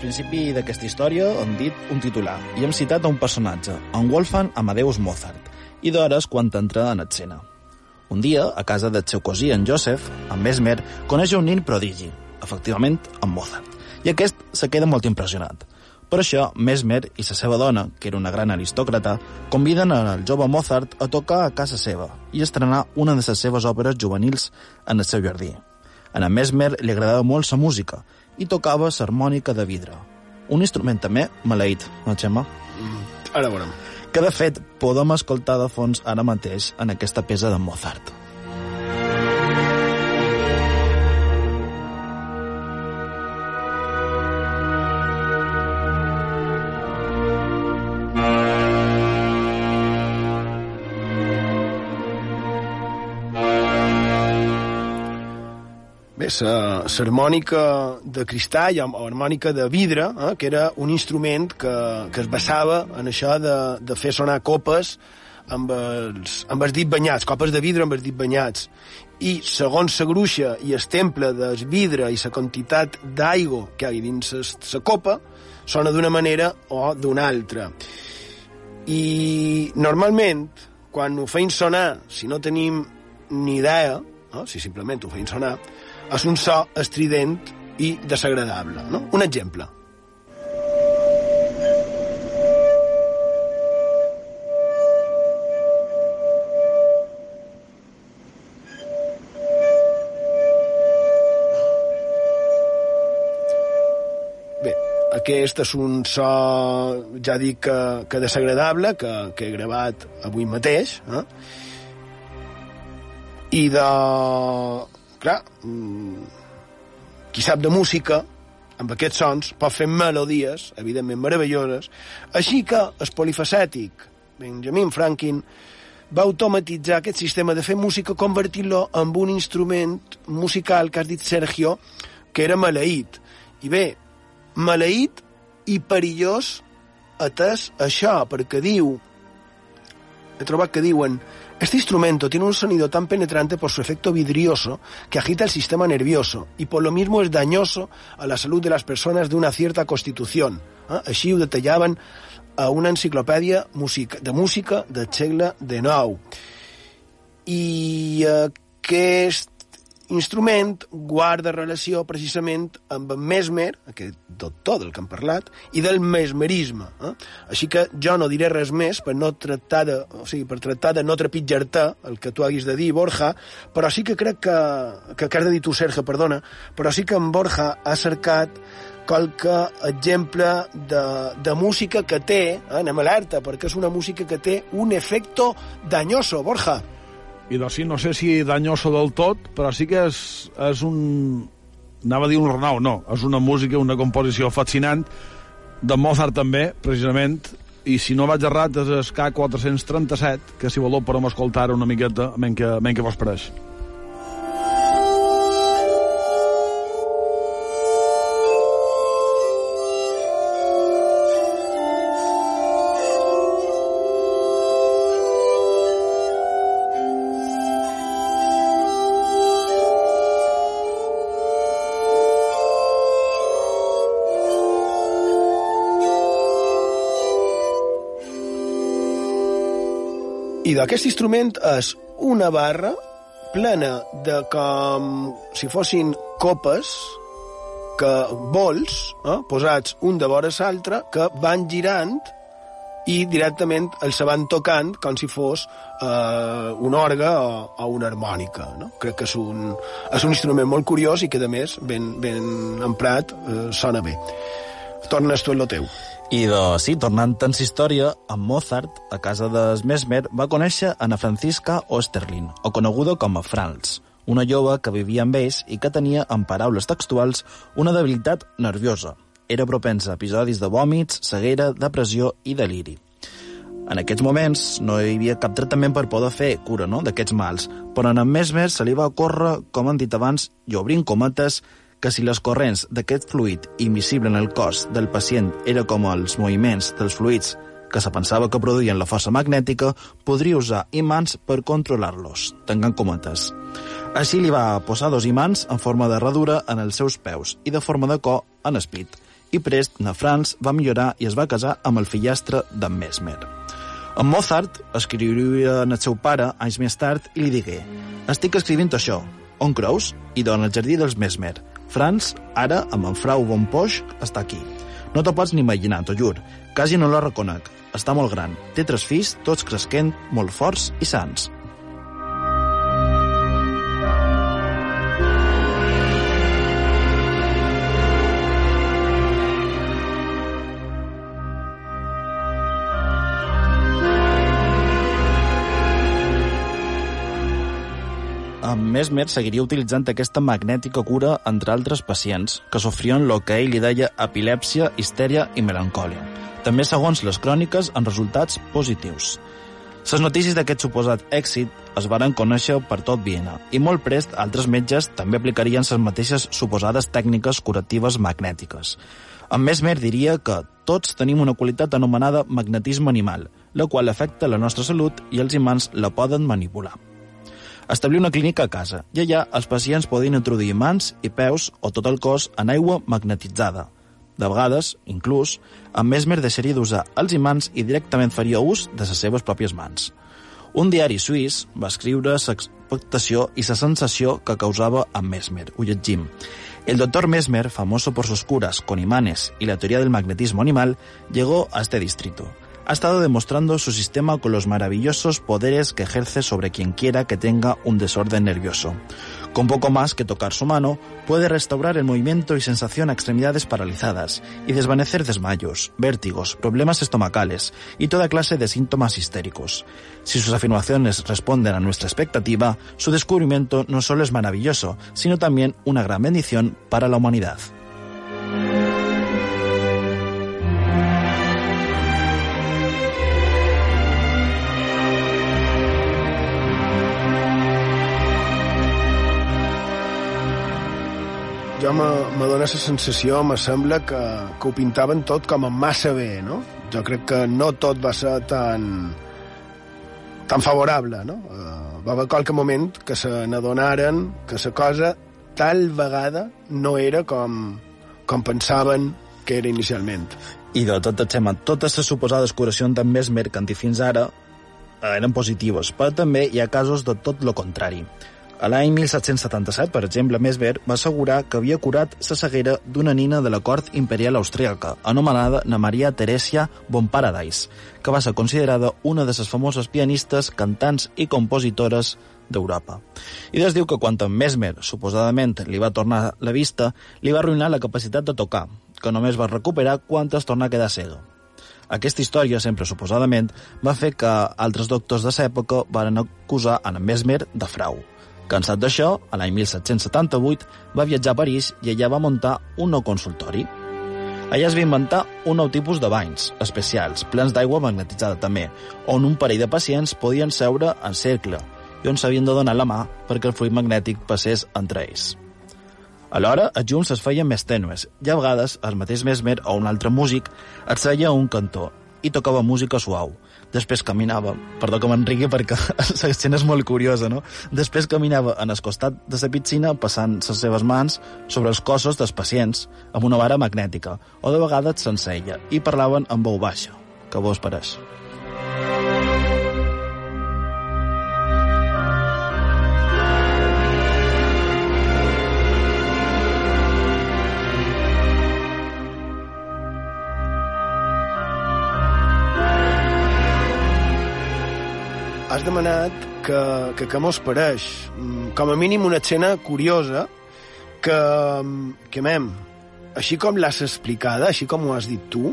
Principi d'aquesta història hem dit un titular i hem citat un personatge, en Wolfgang Amadeus Mozart, i d'hores quan entra en escena. Un dia, a casa del seu cosí, en Joseph, en Mesmer, coneix un nin prodigi, efectivament, en Mozart, i aquest se queda molt impressionat. Per això, Mesmer i la seva dona, que era una gran aristòcrata, conviden el jove Mozart a tocar a casa seva i estrenar una de les seves òperes juvenils en el seu jardí. A Mesmer li agradava molt la música i tocava l'harmònica de vidre. Un instrument també maleït, no, Xema? Mm, ara veurem. Que, de fet, podem escoltar de fons ara mateix en aquesta peça de Mozart. La harmònica de cristall o harmònica de vidre, eh, que era un instrument que, que es basava en això de, de fer sonar copes amb els, amb els dits banyats, copes de vidre amb els dits banyats, i segons la gruixa i el temple del vidre i la quantitat d'aigua que hi ha dins la copa, sona d'una manera o d'una altra. I normalment, quan ho feim sonar, si no tenim ni idea, no? si simplement ho feim sonar, és un so estrident i desagradable. No? Un exemple. Aquest és un so, ja dic que, que desagradable, que, que he gravat avui mateix. Eh? I de... Clar, mm, qui sap de música, amb aquests sons, pot fer melodies, evidentment meravelloses, així que el polifacètic Benjamin Franklin va automatitzar aquest sistema de fer música convertint-lo en un instrument musical que has dit Sergio, que era maleït. I bé, maleït i perillós atès això, perquè diu... He trobat que diuen Este instrumento tiene un sonido tan penetrante por su efecto vidrioso que agita el sistema nervioso y por lo mismo es dañoso a la salud de las personas de una cierta constitución. Eh? Així ho detallaven a una enciclopèdia de música del segle XIX. I aquest instrument guarda relació precisament amb en Mesmer, aquest doctor del que hem parlat, i del mesmerisme. Eh? Així que jo no diré res més per no tractar de, o sigui, per tractar de no trepitjar-te el que tu haguis de dir, Borja, però sí que crec que, que, que has de dir tu, Sergio, perdona, però sí que en Borja ha cercat qualque exemple de, de música que té, eh, anem alerta, perquè és una música que té un efecto dañoso, Borja i doncs no sé si danyoso del tot, però sí que és, és un... anava a dir un renau, no, és una música, una composició fascinant, de Mozart també, precisament, i si no vaig errat és el K437, que si voleu podem escoltar una miqueta, menys que, que vos pareix. I d'aquest instrument és una barra plena de com si fossin copes que bols, eh, posats un de vora l'altre, que van girant i directament els van tocant com si fos eh, un orga o, o una harmònica. No? Crec que és un, és un instrument molt curiós i que, a més, ben, ben emprat, eh, sona bé. Tornes tu el teu. I de, sí, tornant tants història, en Mozart, a casa de Mesmer, va conèixer Ana Francisca Osterlin, o coneguda com a Franz, una jove que vivia amb ells i que tenia, en paraules textuals, una debilitat nerviosa. Era propensa a episodis de vòmits, ceguera, depressió i deliri. En aquests moments no hi havia cap tractament per poder fer cura no, d'aquests mals, però en Mesmer se li va ocórrer, com han dit abans, i obrint cometes, que si les corrents d'aquest fluid invisible en el cos del pacient era com els moviments dels fluids que se pensava que produïen la força magnètica, podria usar imants per controlar-los, tancant cometes. Així li va posar dos imants en forma de radura en els seus peus i de forma de cor en espit, i prest na Franz va millorar i es va casar amb el fillastre d'en Mesmer. En Mozart escriuria en el seu pare anys més tard i li digué «Estic escrivint això, on creus?» I dona el jardí dels Mesmer, Franz, ara, amb en Frau von Posch, està aquí. No t'ho pots ni imaginar, t'ho jur. Quasi no la reconec. Està molt gran. Té tres fills, tots cresquent, molt forts i sants. Mesmer seguiria utilitzant aquesta magnètica cura entre altres pacients que sofrien el que ell li deia epilèpsia, histèria i melancòlia. També, segons les cròniques, en resultats positius. Les notícies d'aquest suposat èxit es varen conèixer per tot Viena i molt prest altres metges també aplicarien les mateixes suposades tècniques curatives magnètiques. En Mesmer diria que tots tenim una qualitat anomenada magnetisme animal. la qual afecta la nostra salut i els imants la poden manipular. Establir una clínica a casa i allà els pacients poden introduir mans i peus o tot el cos en aigua magnetitzada. De vegades, inclús, en Mesmer deixaria d'usar els imants i directament faria ús de les seves pròpies mans. Un diari suís va escriure l'expectació i la sensació que causava a Mesmer. Ho llegim. El doctor Mesmer, famoso por sus curas con imanes y la teoría del magnetismo animal, llegó a este distrito. Ha estado demostrando su sistema con los maravillosos poderes que ejerce sobre quien quiera que tenga un desorden nervioso. Con poco más que tocar su mano, puede restaurar el movimiento y sensación a extremidades paralizadas y desvanecer desmayos, vértigos, problemas estomacales y toda clase de síntomas histéricos. Si sus afirmaciones responden a nuestra expectativa, su descubrimiento no solo es maravilloso, sino también una gran bendición para la humanidad. Jo me dóna la sensació, me sembla que, que ho pintaven tot com a massa bé, no? Jo crec que no tot va ser tan, tan favorable, no? Uh, va haver qualque moment que se n'adonaren que la cosa tal vegada no era com, com pensaven que era inicialment. I de tot, Xema, totes les suposades curacions d'en Mesmer que fins ara eren positives, però també hi ha casos de tot lo contrari. A l'any 1777, per exemple, Mesmer va assegurar que havia curat la ceguera d'una nina de la cort imperial austríaca, anomenada na Maria Teresia von Paradise, que va ser considerada una de les famoses pianistes, cantants i compositores d'Europa. I es diu que quan en Mesmer, suposadament, li va tornar la vista, li va arruïnar la capacitat de tocar, que només va recuperar quan es torna a quedar cega. Aquesta història, sempre suposadament, va fer que altres doctors de l'època van acusar en Mesmer de frau. Cansat d'això, a l'any 1778 va viatjar a París i allà va muntar un nou consultori. Allà es va inventar un nou tipus de banys, especials, plens d'aigua magnetitzada també, on un parell de pacients podien seure en cercle i on s'havien de donar la mà perquè el fluid magnètic passés entre ells. Alhora, els junts es feien més tènues i a vegades el mateix Mesmer o un altre músic et seia un cantó i tocava música suau, després caminava, perdó que m'enriqui perquè l'escena és molt curiosa, no? Després caminava en el costat de la piscina passant les seves mans sobre els cossos dels pacients amb una vara magnètica, o de vegades sense ella, i parlaven en veu baixa. Què vos pareix? Has demanat que, que, que mos pareix. Mm, Com a mínim una escena curiosa que, que mem, així com l'has explicada, així com ho has dit tu,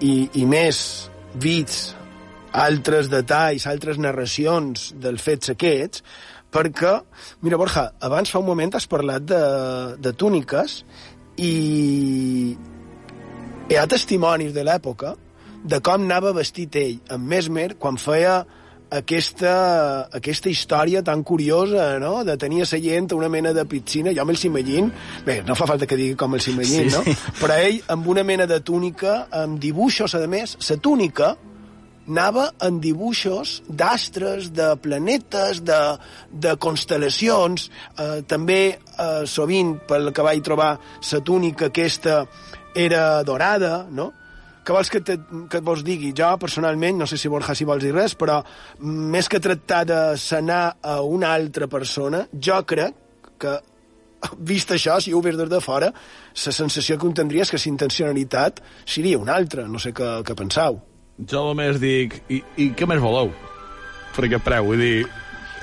i, i més vits altres detalls, altres narracions dels fets aquests, perquè, mira, Borja, abans fa un moment has parlat de, de túniques i hi ha testimonis de l'època de com anava vestit ell amb Mesmer quan feia aquesta, aquesta història tan curiosa, no?, de tenir a la gent una mena de piscina, jo me'ls imagino, bé, no fa falta que digui com me'ls imagino, Sí, no?, sí. però ell amb una mena de túnica, amb dibuixos, a més, la túnica anava en dibuixos d'astres, de planetes, de, de constel·lacions, eh, també eh, sovint, pel que vaig trobar, la túnica aquesta era dorada, no?, què vols que, te, que et vols digui? Jo, personalment, no sé si Borja si vols dir res, però més que tractar de sanar a una altra persona, jo crec que, vist això, si ho veus des de fora, la sensació que un tindria és que la intencionalitat seria una altra. No sé què, què pensau. Jo només dic, i, i què més voleu per aquest preu? Vull dir,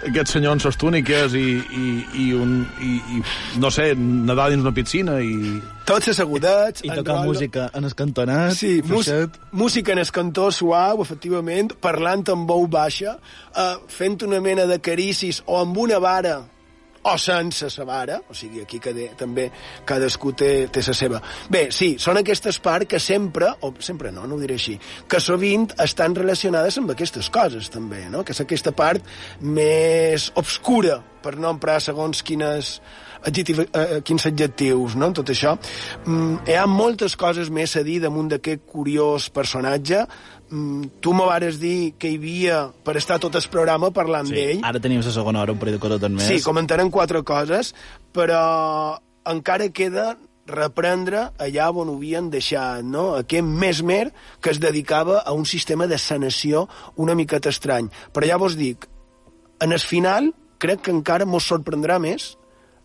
aquest senyor amb les túniques i, i, i, un, i, i, no sé, nedar dins una piscina i... Tots assegudets... I en tocar rotllo- música en el cantonat. Sí, fluixet. música en el cantó suau, efectivament, parlant amb veu baixa, eh, fent una mena de caricis o amb una vara o sense sa vara, o sigui, aquí cada, també cadascú té, té la seva. Bé, sí, són aquestes parts que sempre, o sempre no, no ho diré així, que sovint estan relacionades amb aquestes coses, també, no? Que és aquesta part més obscura, per no emprar segons quines adjectiv, eh, quins adjectius, no?, en tot això. Mm, hi ha moltes coses més a dir damunt d'aquest curiós personatge. Mm, tu m'ho vares dir que hi havia per estar tot el programa parlant Sí, d'ell. ara tenim la segona hora, un parell de coses més. Sí, comentarem quatre coses, però encara queda reprendre allà on ho havien deixat, no? Aquest mesmer que es dedicava a un sistema de sanació una miqueta estrany. Però ja vos dic, en el final crec que encara mos sorprendrà més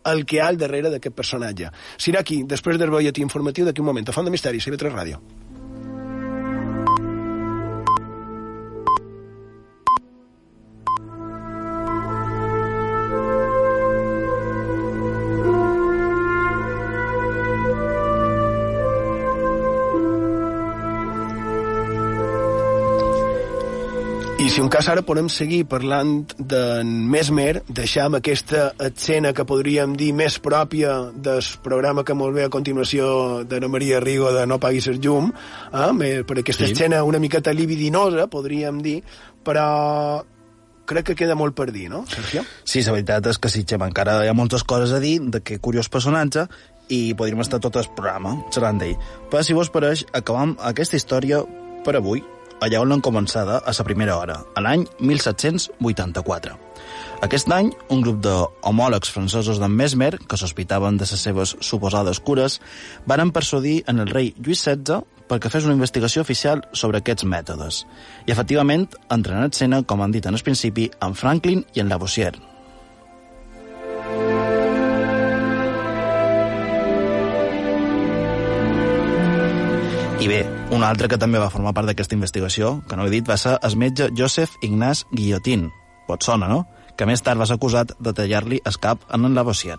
el que hi ha al darrere d'aquest personatge. Serà aquí, després del bolletí informatiu d'aquí un moment, a Font de Misteri, CB3 Ràdio. I si un cas ara podem seguir parlant d'en Mesmer, deixam aquesta escena que podríem dir més pròpia del programa que molt bé a continuació d'Anna Maria Rigo de No paguis el llum, eh? Per aquesta Sí. escena una miqueta libidinosa, podríem dir, però crec que queda molt per dir, no, Sergio? Sí, la veritat és que sí, Xema, encara hi ha moltes coses a dir d'aquest curiós personatge i podríem estar tot el programa xerrant d'ell. Però si vos pareix, acabam aquesta història per avui, allà on l'han començada a la primera hora, a l'any 1784. Aquest any, un grup d'homòlegs francesos d'en Mesmer, que sospitaven de les seves suposades cures, varen persuadir en el rei Lluís XVI perquè fes una investigació oficial sobre aquests mètodes. I, efectivament, entren en escena, com han dit en el principi, en Franklin i en Lavoisier. I bé, un altre que també va formar part d'aquesta investigació, que no he dit, va ser el metge Joseph Ignaz Guillotin. Pot sona, no? Que més tard va ser acusat de tallar-li el cap en en Lavoisier.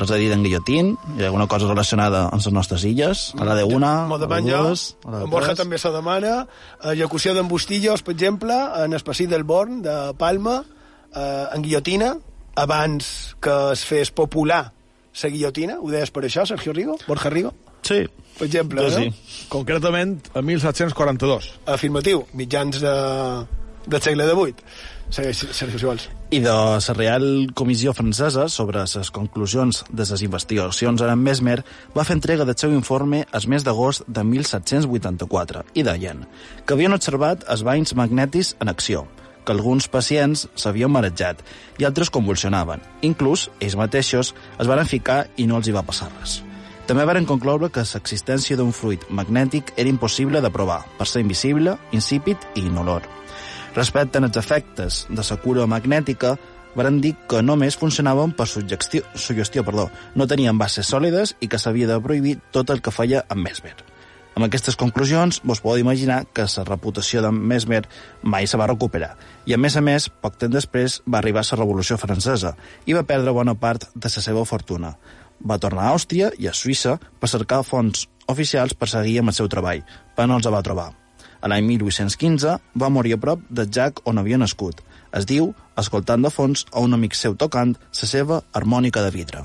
Res a dir d'en Guillotin? Hi ha alguna cosa relacionada amb les nostres illes? A la de una, a la de dues, a la de en Borja tres? també se demana, execució d'embustillos, per exemple, en el passeig del Born, de Palma, eh, en guillotina, abans que es fes popular la guillotina, ho deies per això, Sergio Rigo? Borja Rigo? Sí. Per exemple, Jo no? sí. Concretament, a 1742. Afirmatiu, mitjans de, del segle XVIII. Segueix, Sergio, si vols. I de la Real Comissió Francesa sobre les conclusions de les investigacions en Mesmer va fer entrega del seu informe el mes d'agost de 1784 i deien que havien observat els banys magnètics en acció, que alguns pacients s'havien marejat i altres convulsionaven. Inclús ells mateixos es van ficar i no els hi va passar res. També varen concloure que l'existència d'un fluid magnètic era impossible de provar, per ser invisible, insípid i inolor. Respecte als efectes de la cura magnètica, varen dir que només funcionaven per suggestió, suggestió perdó, no tenien bases sòlides i que s'havia de prohibir tot el que feia amb Mesmer. Amb aquestes conclusions, vos podeu imaginar que la reputació de Mesmer mai se va recuperar. I, a més a més, poc temps després va arribar la Revolució Francesa i va perdre bona part de la seva fortuna. Va tornar a Àustria i a Suïssa per cercar fons oficials per seguir amb el seu treball, però no els va trobar. A l'any 1815 va morir a prop de Jack on havia nascut. Es diu, escoltant de fons a un amic seu tocant la seva harmònica de vidre.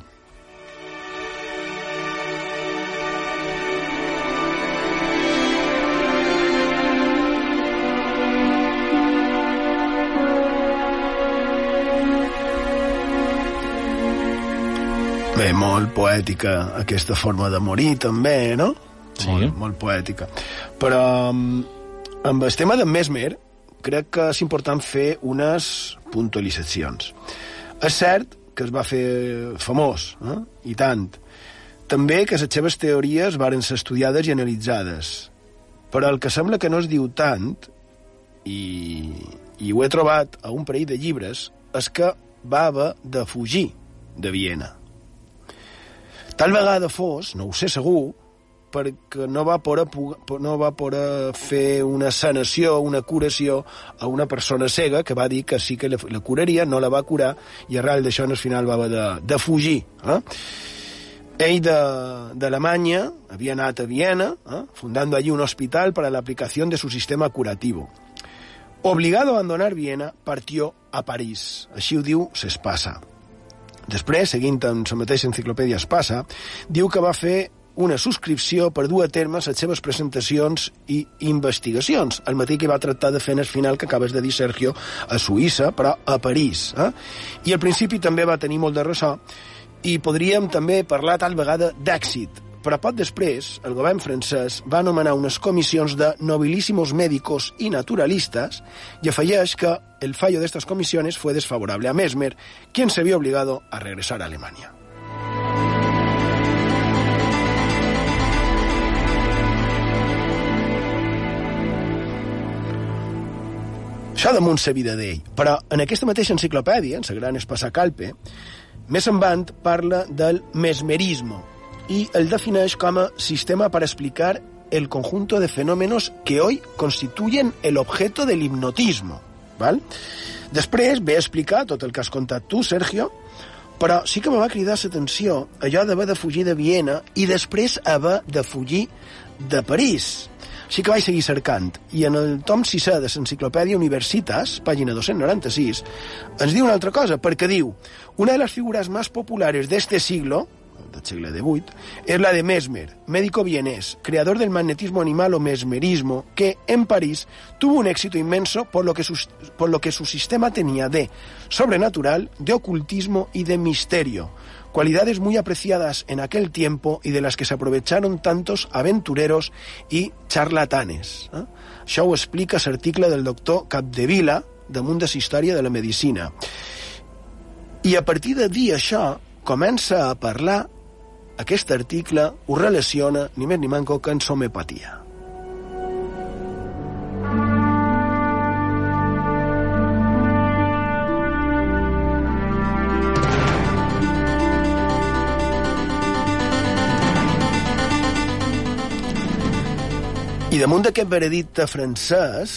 Bé, molt poètica aquesta forma de morir, també, no? Sí. Molt, molt poètica. Però mm, amb el tema de Mesmer, crec que és important fer unes puntualitzacions. És cert que es va fer famós, eh? i tant. També que les seves teories varen ser estudiades i analitzades. Però el que sembla que no es diu tant, i, i ho he trobat a un parell de llibres, és que va haver de fugir de Viena. Tal vegada fos, no ho sé segur, perquè no va poder, no va poder fer una sanació, una curació a una persona cega que va dir que sí que la, la curaria, no la va curar, i arrel d'això al final va haver de, de fugir. Eh? Ell d'Alemanya havia anat a Viena, eh? fundando allí un hospital para la aplicación de su sistema curativo. Obligado a abandonar Viena, partió a París. Així ho diu S'Espasa. Després, seguint amb la mateixa enciclopèdia Espasa, diu que va fer una subscripció per dur a terme les seves presentacions i investigacions, el mateix que va tractar de fer en el final que acabes de dir, Sergio, a Suïssa, però a París. Eh? I al principi també va tenir molt de ressò I podríem també parlar tal vegada d'èxit, però poc després el govern francès va anomenar unes comissions de nobilísimos médicos y naturalistas y afegeix que el fallo de estas comisiones fue desfavorable a Mesmer, quien se vio obligado a regresar a Alemania. Això damunt la vida d'ell. Però en aquesta mateixa enciclopèdia, en la gran Espasacalpe, més endavant parla del mesmerismo i el defineix com a sistema per explicar el conjunto de fenómenos que hoy constituyen el objeto del hipnotismo. ¿val? Després ve a explicar tot el que has contat tu, Sergio, però sí que me va cridar l'atenció allò d'haver de fugir de Viena i després haver de fugir de París. Sí que vaig seguir cercant, i en el tom 6 de l'Enciclopèdia Universitas, pàgina 296, ens diu una altra cosa, perquè diu una de les figures més populares d'este siglo, del siglo XVIII, es la de Mesmer, médico vienés, creador del magnetismo animal o mesmerismo, que en París tuvo un éxito inmenso por lo que su, por lo que su sistema tenía de sobrenatural, de ocultismo y de misterio, cualidades muy apreciadas en aquel tiempo y de las que se aprovecharon tantos aventureros y charlatanes. Eh? Això ho explica l'article del doctor Capdevila damunt de la història de la medicina. I a partir de dir això, comença a parlar aquest article ho relaciona ni més ni manco que en somepatia. I damunt d'aquest veredicte francès,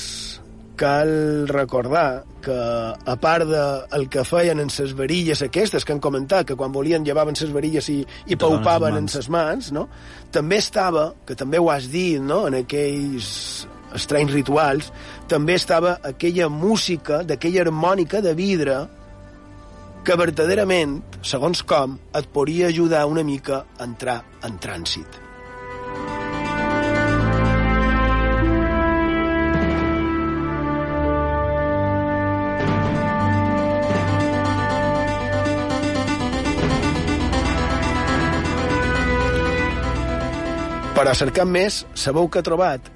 cal recordar que, a part del de que feien en ses varilles aquestes que han comentat, que quan volien llevaven ses varilles i, i paupaven en ses mans, no? també estava, que també ho has dit, no? en aquells estranys rituals, també estava aquella música, d'aquella harmònica de vidre, que verdaderament, segons com, et podria ajudar una mica a entrar en trànsit. Per a cercar més, sabeu que ha trobat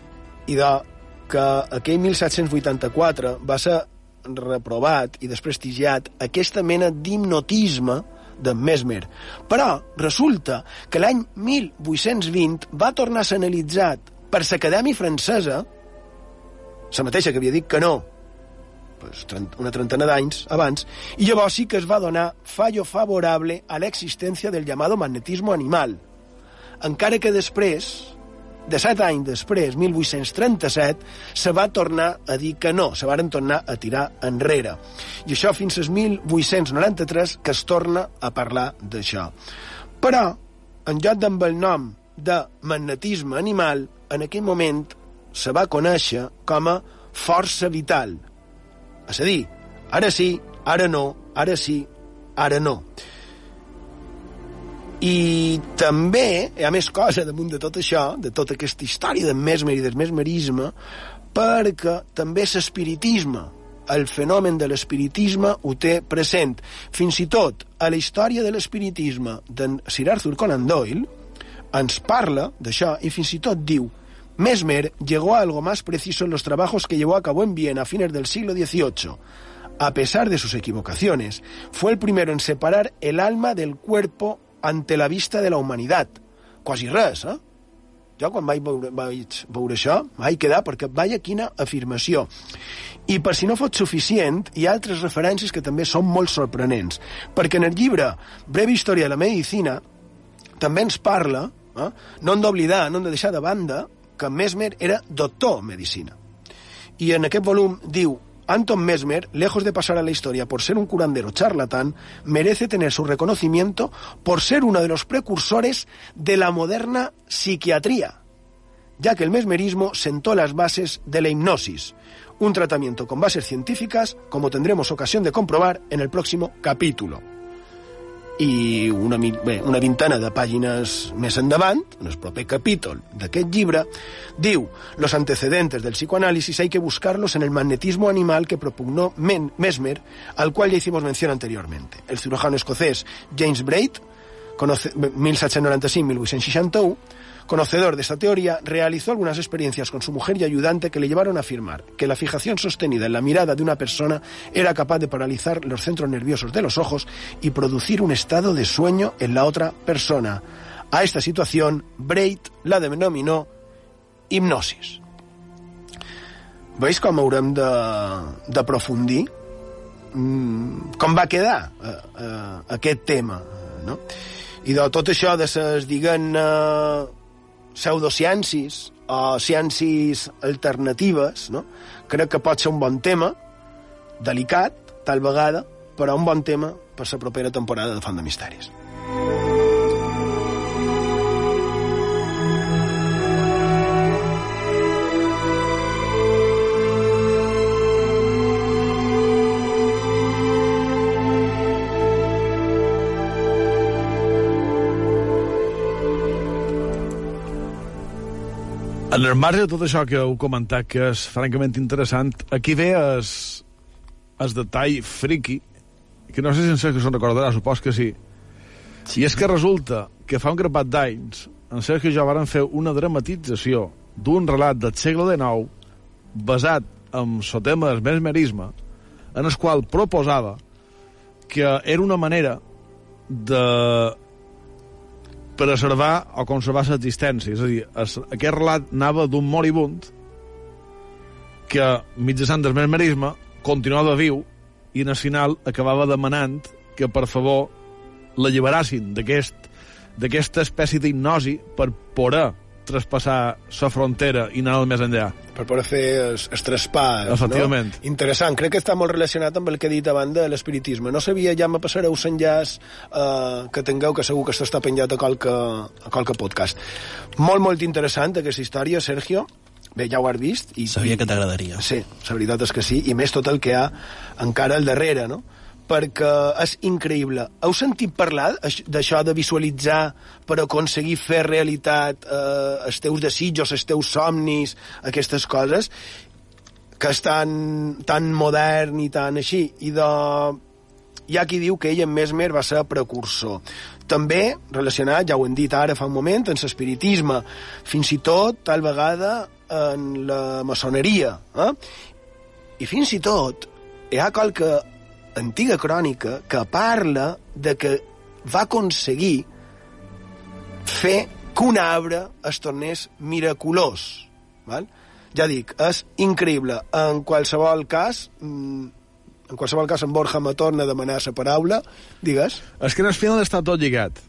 i de que aquell 1784 va ser reprovat i desprestigiat aquesta mena d'hipnotisme de Mesmer. Però resulta que l'any 1820 va tornar a ser analitzat per l'Acadèmia Francesa, la mateixa que havia dit que no, pues, una trentena d'anys abans, i llavors sí que es va donar fallo favorable a l'existència del llamado magnetismo animal, encara que després, de set anys després, 1837, se va tornar a dir que no, se varen tornar a tirar enrere. I això fins al 1893 que es torna a parlar d'això. Però, en lloc d'amb el nom de magnetisme animal, en aquell moment se va conèixer com a força vital. És a dir, ara sí, ara no, ara sí, ara no. I també hi ha més cosa damunt de tot això, de tota aquesta història del mesmer i del mesmerisme, perquè també l'espiritisme, el fenomen de l'espiritisme ho té present. Fins i tot a la història de l'espiritisme d'en Sir Arthur Conan Doyle ens parla d'això i fins i tot diu Mesmer llegó a algo más preciso en los trabajos que llevó a cabo en Viena a fines del siglo XVIII. A pesar de sus equivocaciones, fue el primero en separar el alma del cuerpo ante la vista de la humanitat. Quasi res, eh? Jo quan vaig veure, vaig veure això vaig quedar perquè vaia quina afirmació. I per si no fos suficient, hi ha altres referències que també són molt sorprenents. Perquè en el llibre Breve història de la medicina també ens parla, eh? no hem d'oblidar, no hem de deixar de banda, que Mesmer era doctor en medicina. I en aquest volum diu Anton Mesmer, lejos de pasar a la historia por ser un curandero charlatán, merece tener su reconocimiento por ser uno de los precursores de la moderna psiquiatría, ya que el mesmerismo sentó las bases de la hipnosis, un tratamiento con bases científicas, como tendremos ocasión de comprobar en el próximo capítulo. I una, bé, una vintena de pàgines més endavant, en el proper capítol d'aquest llibre, diu los antecedentes del psicoanálisis hay que buscarlos en el magnetismo animal que propugnó Men Mesmer, al cual ya hicimos mención anteriormente. El cirujano escocés James Braid conoce- 1795-1861, conocedor de esta teoría, realizó algunas experiencias con su mujer y ayudante que le llevaron a afirmar que la fijación sostenida en la mirada de una persona era capaz de paralizar los centros nerviosos de los ojos y producir un estado de sueño en la otra persona. A esta situación, Braid la denominó hipnosis. Veus com mm, com va quedar eh, eh, tema, eh, no? De tot això de diguem-ne, pseudociències o ciències alternatives, no? crec que pot ser un bon tema, delicat, tal vegada, però un bon tema per la propera temporada de Font de Misteris. En el marge de tot això que heu comentat, que és francament interessant, aquí ve es, es detall friqui, que no sé si en Sergio se'n recordarà, supos que sí. sí. I és que resulta que fa un grapat d'anys, en Sergio i jo varen fer una dramatització d'un relat del segle XIX basat en el tema del mesmerisme, en el qual proposava que era una manera de preservar o conservar l'existència. És a dir, es, aquest relat anava d'un moribund que, mitjançant del mesmerisme, continuava viu i en el final acabava demanant que, per favor, l'alliberassin d'aquest d'aquesta espècie d'hipnosi per poder traspassar la frontera i anar més enllà. per poder fer el, el traspàs. Efectivament. No? Interessant. Crec que està molt relacionat amb el que he dit abans de l'espiritisme. No sabia, ja me passareu l'enllaç eh, que tingueu, que segur que això està penjat a qualque, a qualque podcast. Molt, molt interessant aquesta història, Sergio. Bé, ja ho has vist. I, Sabia que t'agradaria. Sí, la veritat és que sí, i més tot el que hi ha encara al darrere, no? Perquè és increïble. Heu sentit parlar aix- d'això de visualitzar per aconseguir fer realitat eh, els teus desitjos, els teus somnis, aquestes coses, que és tan, tan modern i tan així, i de... Hi ha qui diu que ell en Mesmer va ser precursor. També relacionat, ja ho hem dit ara fa un moment, en l'espiritisme, fins i tot, tal vegada, en la maçoneria. Eh? I fins i tot hi ha qualque antiga crònica que parla de que va aconseguir fer que un arbre es tornés miraculós. Val? Ja dic, és increïble. En qualsevol cas, mm, en qualsevol cas en Borja me torna a demanar la paraula, digues. És que en el final està tot lligat.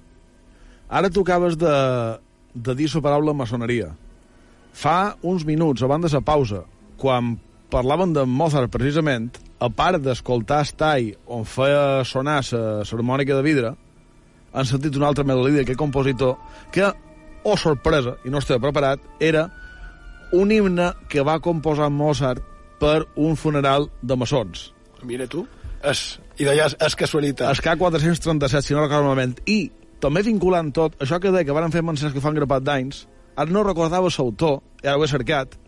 Ara tu acabes de, de dir la paraula maçoneria. Fa uns minuts, abans de la pausa, quan parlaven de Mozart, precisament, a part d'escoltar Stai, on feia sonar la harmònica de vidre, han sentit una altra melodia d'aquest compositor que, oh sorpresa, i no estava preparat, era un himne que va composar Mozart per un funeral de maçons. Mira tu, és, i d'allà és, és casualitat. Es K437, si no recordo malament. I, també vinculant tot, això que deia que van fer mencions que fan grapat d'anys, ara no recordava l'autor, i ara ho he cercat,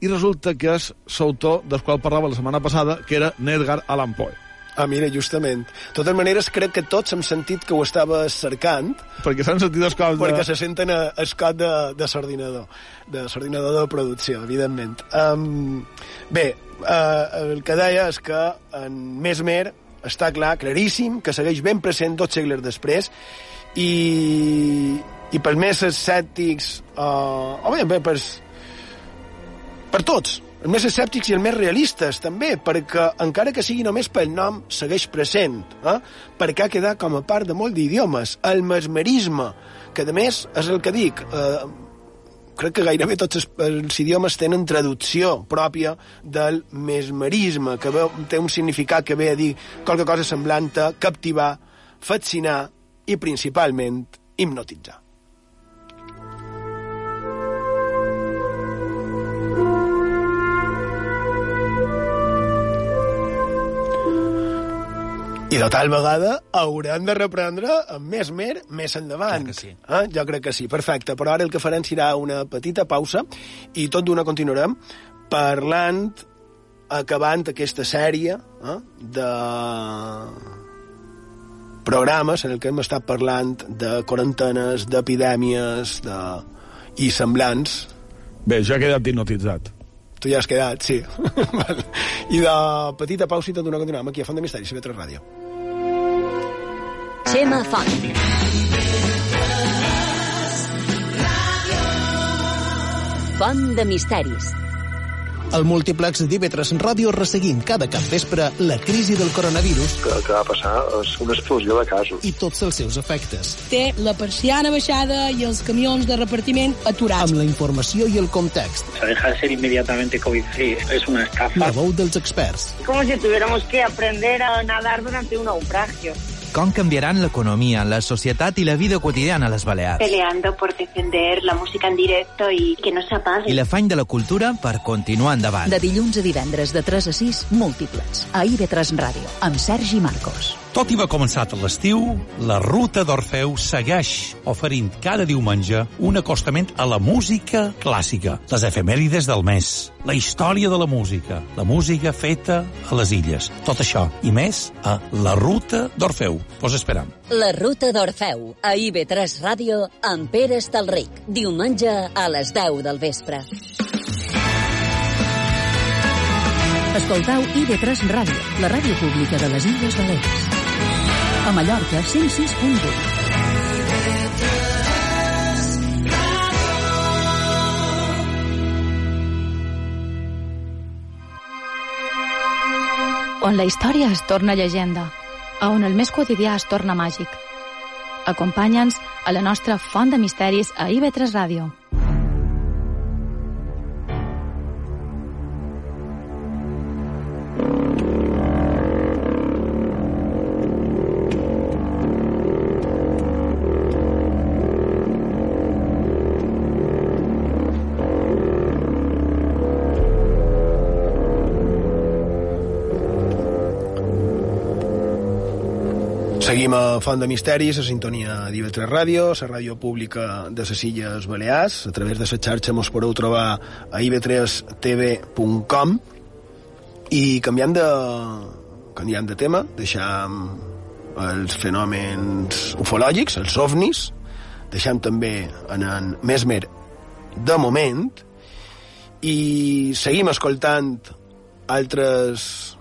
i resulta que és l'autor del qual parlava la setmana passada, que era Nedgar Allan Poe. Ah, mira, justament. De totes maneres, crec que tots hem sentit que ho estaves cercant. Perquè s'han sentit els cops Perquè de... se senten a escot de, de l'ordinador, de l'ordinador de producció, evidentment. Um, bé, uh, el que deia és que en Mesmer està clar, claríssim, que segueix ben present dos segles després i, i per més escèptics, uh, o bé, bé, per, per tots, els més escèptics i els més realistes, també, perquè encara que sigui només pel nom, segueix present, eh? perquè ha quedat com a part de molt d'idiomes. El mesmerisme, que a més és el que dic, eh, crec que gairebé tots els, els idiomes tenen traducció pròpia del mesmerisme, que ve, té un significat que ve a dir qualque cosa semblant a captivar, fascinar i principalment hipnotitzar. I de tal vegada haurem de reprendre amb més mer més endavant. Que sí. Eh? Jo crec que sí, perfecte. Però ara el que farem serà una petita pausa i tot d'una continuarem parlant, acabant aquesta sèrie eh? de programes en el que hem estat parlant de quarantenes, d'epidèmies, de... i semblants. Bé, jo he quedat hipnotitzat. Tu ja has quedat, sí. I de petita pausa i d'una continuem aquí a Font de Misteri, a 3 Ràdio. Xema Font. Font de misteris. Al múltiplex d'IV3 Ràdio resseguim cada cap vespre la crisi del coronavirus que, que va passar és una explosió de casos. i tots els seus efectes. Té la persiana baixada i els camions de repartiment aturats. Amb la informació i el context. O sea, deja de ser inmediatamente COVID-free. Es una estafa. La veu dels experts. Como si tuviéramos que aprender a nadar durante un naufragio. Com canviaran l'economia, la societat i la vida quotidiana a les Balears. Peleando por defender la música en directo y que no se apague. I l'afany de la cultura per continuar endavant. De dilluns a divendres de 3 a 6, múltiples. A IB3 Ràdio, amb Sergi Marcos. Tot i haver començat l'estiu, la Ruta d'Orfeu segueix oferint cada diumenge un acostament a la música clàssica, les efemèrides del mes, la història de la música, la música feta a les illes. Tot això i més a la Ruta d'Orfeu. Vos esperam. La Ruta d'Orfeu, a IB3 Ràdio, amb Pere Estalric. Diumenge a les 10 del vespre. Escoltau IB3 Ràdio, la ràdio pública de les Illes Balears. A Mallorca, 106.1. on la història es torna llegenda, a on el més quotidià es torna màgic. Acompanya'ns a la nostra font de misteris a IB3 Ràdio. Seguim a Font de Misteris, a sintonia d'IV3 Ràdio, la ràdio pública de les Illes Balears. A través de la xarxa mos podeu trobar a ib3tv.com i canviant de, canviant de tema, deixam els fenòmens ufològics, els ovnis, deixam també en en Mesmer de moment. I seguim escoltant altres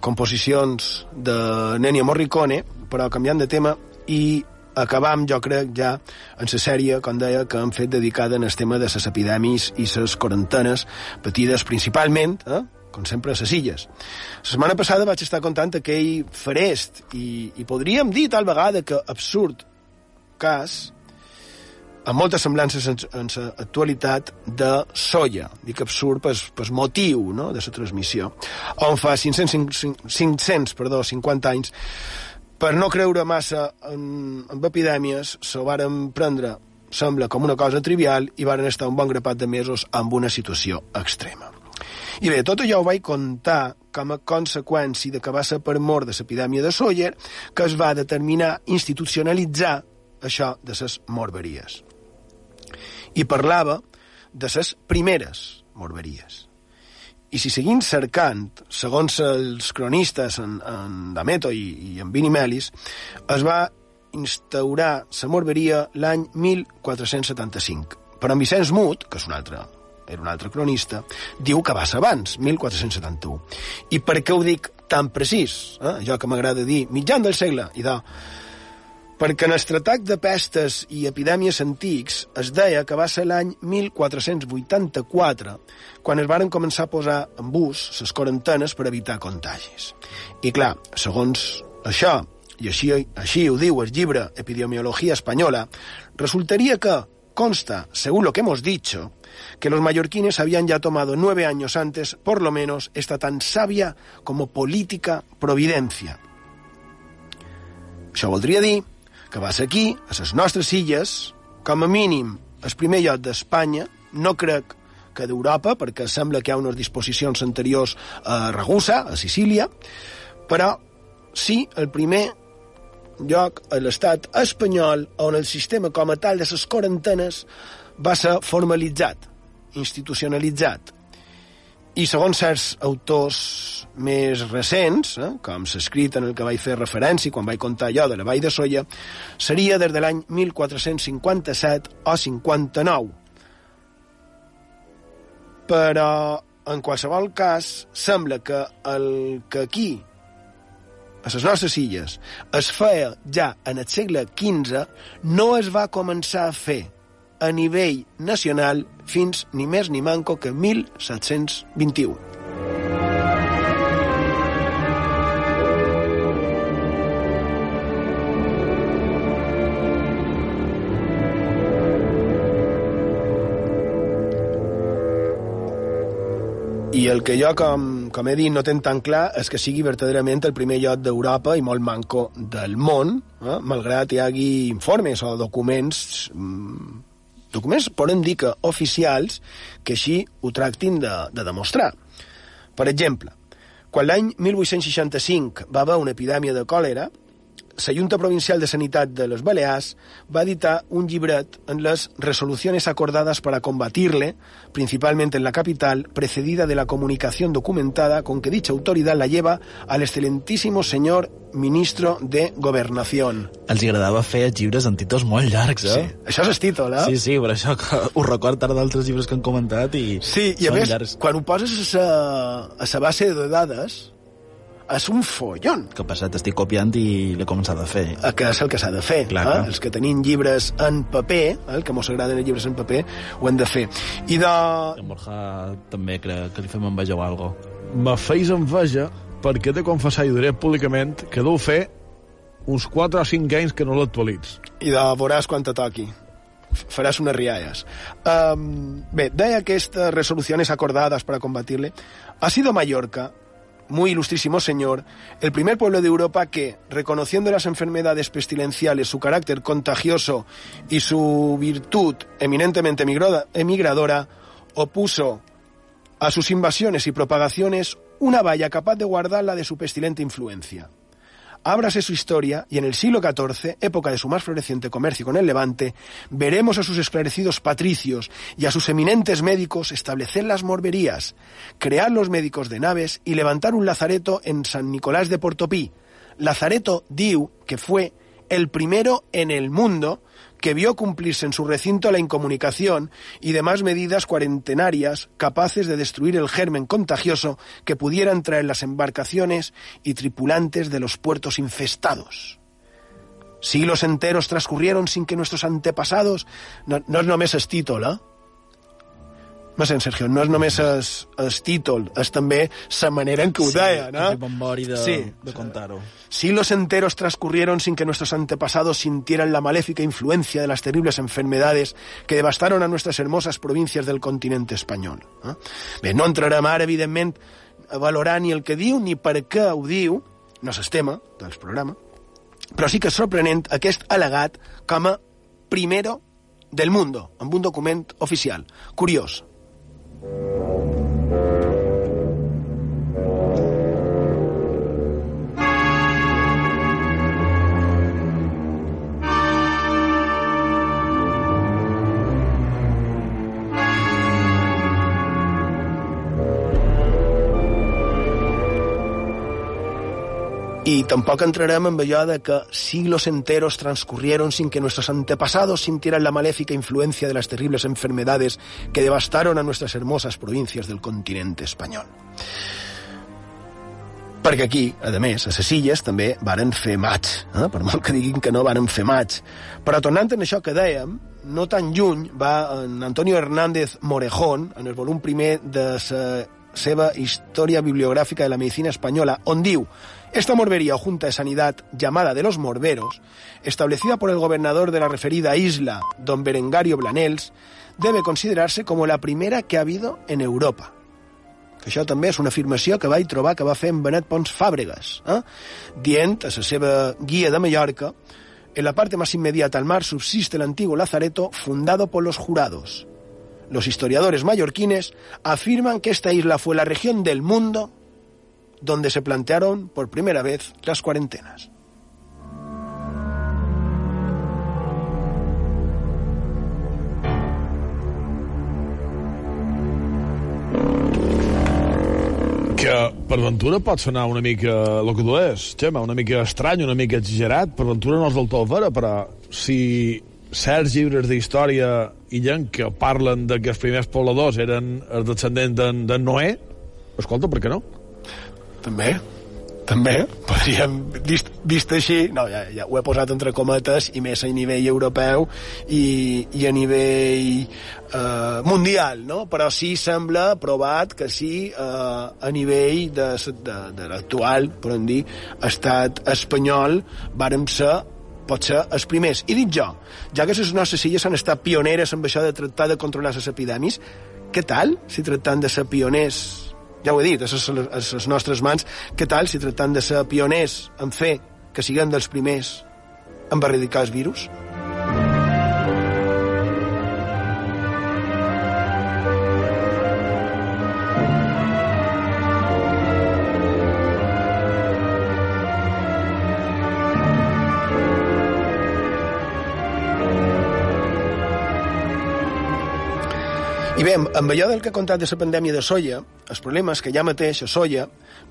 composicions de Ennio Morricone, però canviant de tema, i acabam, jo crec, ja en la sèrie, com deia, que hem fet dedicada en el tema de les epidèmies i les quarantenes patides principalment, eh? com sempre, a les illes. La setmana passada vaig estar contant aquell farest i, i podríem dir tal vegada que absurd cas amb moltes semblances en, en l'actualitat de Soia. Dic absurd per, per motiu no? de la transmissió. On fa 500, 500 perdó, 50 anys, per no creure massa en, en epidèmies, se varen prendre, sembla, com una cosa trivial i varen estar un bon grapat de mesos amb una situació extrema. I bé, tot allò ho vaig contar com a conseqüència de que va ser per mort de l'epidèmia de Sawyer que es va determinar institucionalitzar això de les morberies i parlava de les primeres morberies. I si seguim cercant, segons els cronistes en, en Dameto i, i en Vini Melis, es va instaurar la morberia l'any 1475. Però en Vicenç Mut, que és un altre, era un altre cronista, diu que va ser abans, 1471. I per què ho dic tan precís? Eh? Jo que m'agrada dir mitjan del segle, i de perquè tractat de pestes i epidèmies antics es deia que va ser l'any 1484 quan es varen començar a posar en bus les quarantenes per evitar contagis. I clar, segons això, i així, així ho diu el llibre Epidemiologia Espanyola, resultaría que consta, según lo que hemos dicho, que los mallorquines habían ya tomado nueve años antes, por lo menos, esta tan sabia como política providencia. Això voldria dir que va ser aquí, a les nostres illes, com a mínim el primer lloc d'Espanya, no crec que d'Europa, perquè sembla que hi ha unes disposicions anteriors a Ragusa, a Sicília, però sí el primer lloc a l'estat espanyol on el sistema com a tal de les quarantenes va ser formalitzat, institucionalitzat. I segons certs autors més recents, eh, com s'escrit en el que vaig fer referència quan vaig contar allò de la Vall de Soia, seria des de l'any 1457 o 59. Però, en qualsevol cas, sembla que el que aquí, a les nostres illes, es feia ja en el segle XV, no es va començar a fer a nivell nacional fins ni més ni manco que 1721. I el que jo, com, com he dit, no tenc tan clar és que sigui verdaderament el primer lloc d'Europa i molt manco del món, eh? malgrat hi hagi informes o documents mm, documents podem dir que oficials que així ho tractin de, de demostrar. Per exemple, quan l'any 1865 va haver una epidèmia de còlera, la Junta Provincial de Sanitat de les Balears va editar un llibret en les resoluciones acordadas para combatirle, principalmente en la capital, precedida de la comunicación documentada con que dicha autoridad la lleva al excelentísimo señor ministro de Gobernación. Els agradava fer llibres amb títols molt llargs, eh? Sí, això és el títol, eh? Sí, sí, per això que ho record ara d'altres llibres que han comentat i Sí, i a més, llargs. quan ho poses a a sa base de dades, és un follon. Que passa, t'estic copiant i l'he començat a fer. Eh, Que és el que s'ha de fer. Clar, eh? clar. Els que tenim llibres en paper, eh? el que mos agraden els llibres en paper, ho hem de fer. I de... En Borja també crec que li fem enveja o algo. Me feis enveja perquè he de confessar i ho diré públicament que deu fer uns 4 o 5 anys que no l'actualitz. i de veuràs quan te toqui. Faràs unes rialles. Um, bé, deia que estas resoluciones acordadas para combatirle ha sido Mallorca, muy ilustrísimo señor, el primer pueblo de Europa que, reconociendo las enfermedades pestilenciales, su carácter contagioso y su virtud eminentemente emigradora, opuso a sus invasiones y propagaciones una valla capaz de guardarla de su pestilente influencia. Ábrase su historia y en el siglo XIV, época de su más floreciente comercio con el Levante, veremos a sus esclarecidos patricios y a sus eminentes médicos establecer las morberías, crear los médicos de naves y levantar un lazareto en San Nicolás de Portopí. Lazareto Diu, que fue el primero en el mundo que vio cumplirse en su recinto la incomunicación y demás medidas cuarentenarias capaces de destruir el germen contagioso que pudieran traer las embarcaciones y tripulantes de los puertos infestados. Siglos enteros transcurrieron sin que nuestros antepasados... No, no és només el sé, Sergio, no és només el, títol, és també la manera en què ho deia, no? Té memòria de, Sí. de contar-ho. Siglos enteros transcurrieron sin que nuestros antepasados sintieran la maléfica influencia de las terribles enfermedades que devastaron a nuestras hermosas provincias del continente espanyol. Eh? Bé, no entrarem ara, evidentment, a valorar ni el que diu ni per què ho diu, no és el tema del programa, però sí que és sorprenent aquest al·legat com a primero del mundo, amb un document oficial. Curiós. Thank you. Y tampoco entraremos en allò de que siglos enteros transcurrieron sin que nuestros antepasados sintieran la maléfica influencia de las terribles enfermedades que devastaron a nuestras hermosas provincias del continente espanyol. Perquè aquí, a més, a les illes també varen fer maig, eh? per molt que diguin que no varen fer maig. Però tornant en això que dèiem, no tan lluny va en Antonio Hernández Morejón, en el volum primer de la seva Història Bibliográfica de la Medicina Española, on diu Esta morbería o Junta de Sanidad, llamada de los Morberos, establecida por el gobernador de la referida isla, don Berengario Blanels, debe considerarse como la primera que ha habido en Europa que això també és una afirmació que vaig trobar que va fer en Benet Pons Fàbregas, eh? dient a la seva guia de Mallorca en la parte más inmediata al mar subsiste el antiguo lazareto fundado por los jurados. Los historiadores mallorquines afirman que esta isla fue la región del mundo donde se plantearon por primera vez las cuarentenas. Perquè per ventura pot sonar una mica el que tu és, Xema, una mica estrany, una mica exagerat. Per ventura no és del tot vera, però si certs llibres d'història i gent que parlen de que els primers pobladors eren els descendents d'en de Noé, escolta, per què no? També, també, podríem, vist, vist així, no, ja, ja ho he posat entre cometes, i més a nivell europeu i, i a nivell eh, mundial, no? Però sí sembla provat que sí eh, a nivell de, de, de l'actual, podem dir, estat espanyol, vàrem ser potser els primers. I dic jo, ja que les nostres illes han estat pioneres amb això de tractar de controlar les epidèmies, què tal si tractant de ser pioners ja ho he dit, a les, nostres mans, què tal si tractant de ser pioners en fer que siguem dels primers en erradicar el virus? Bé, amb allò del que he contat de la pandèmia de soia, el problema és que ja mateix a soia,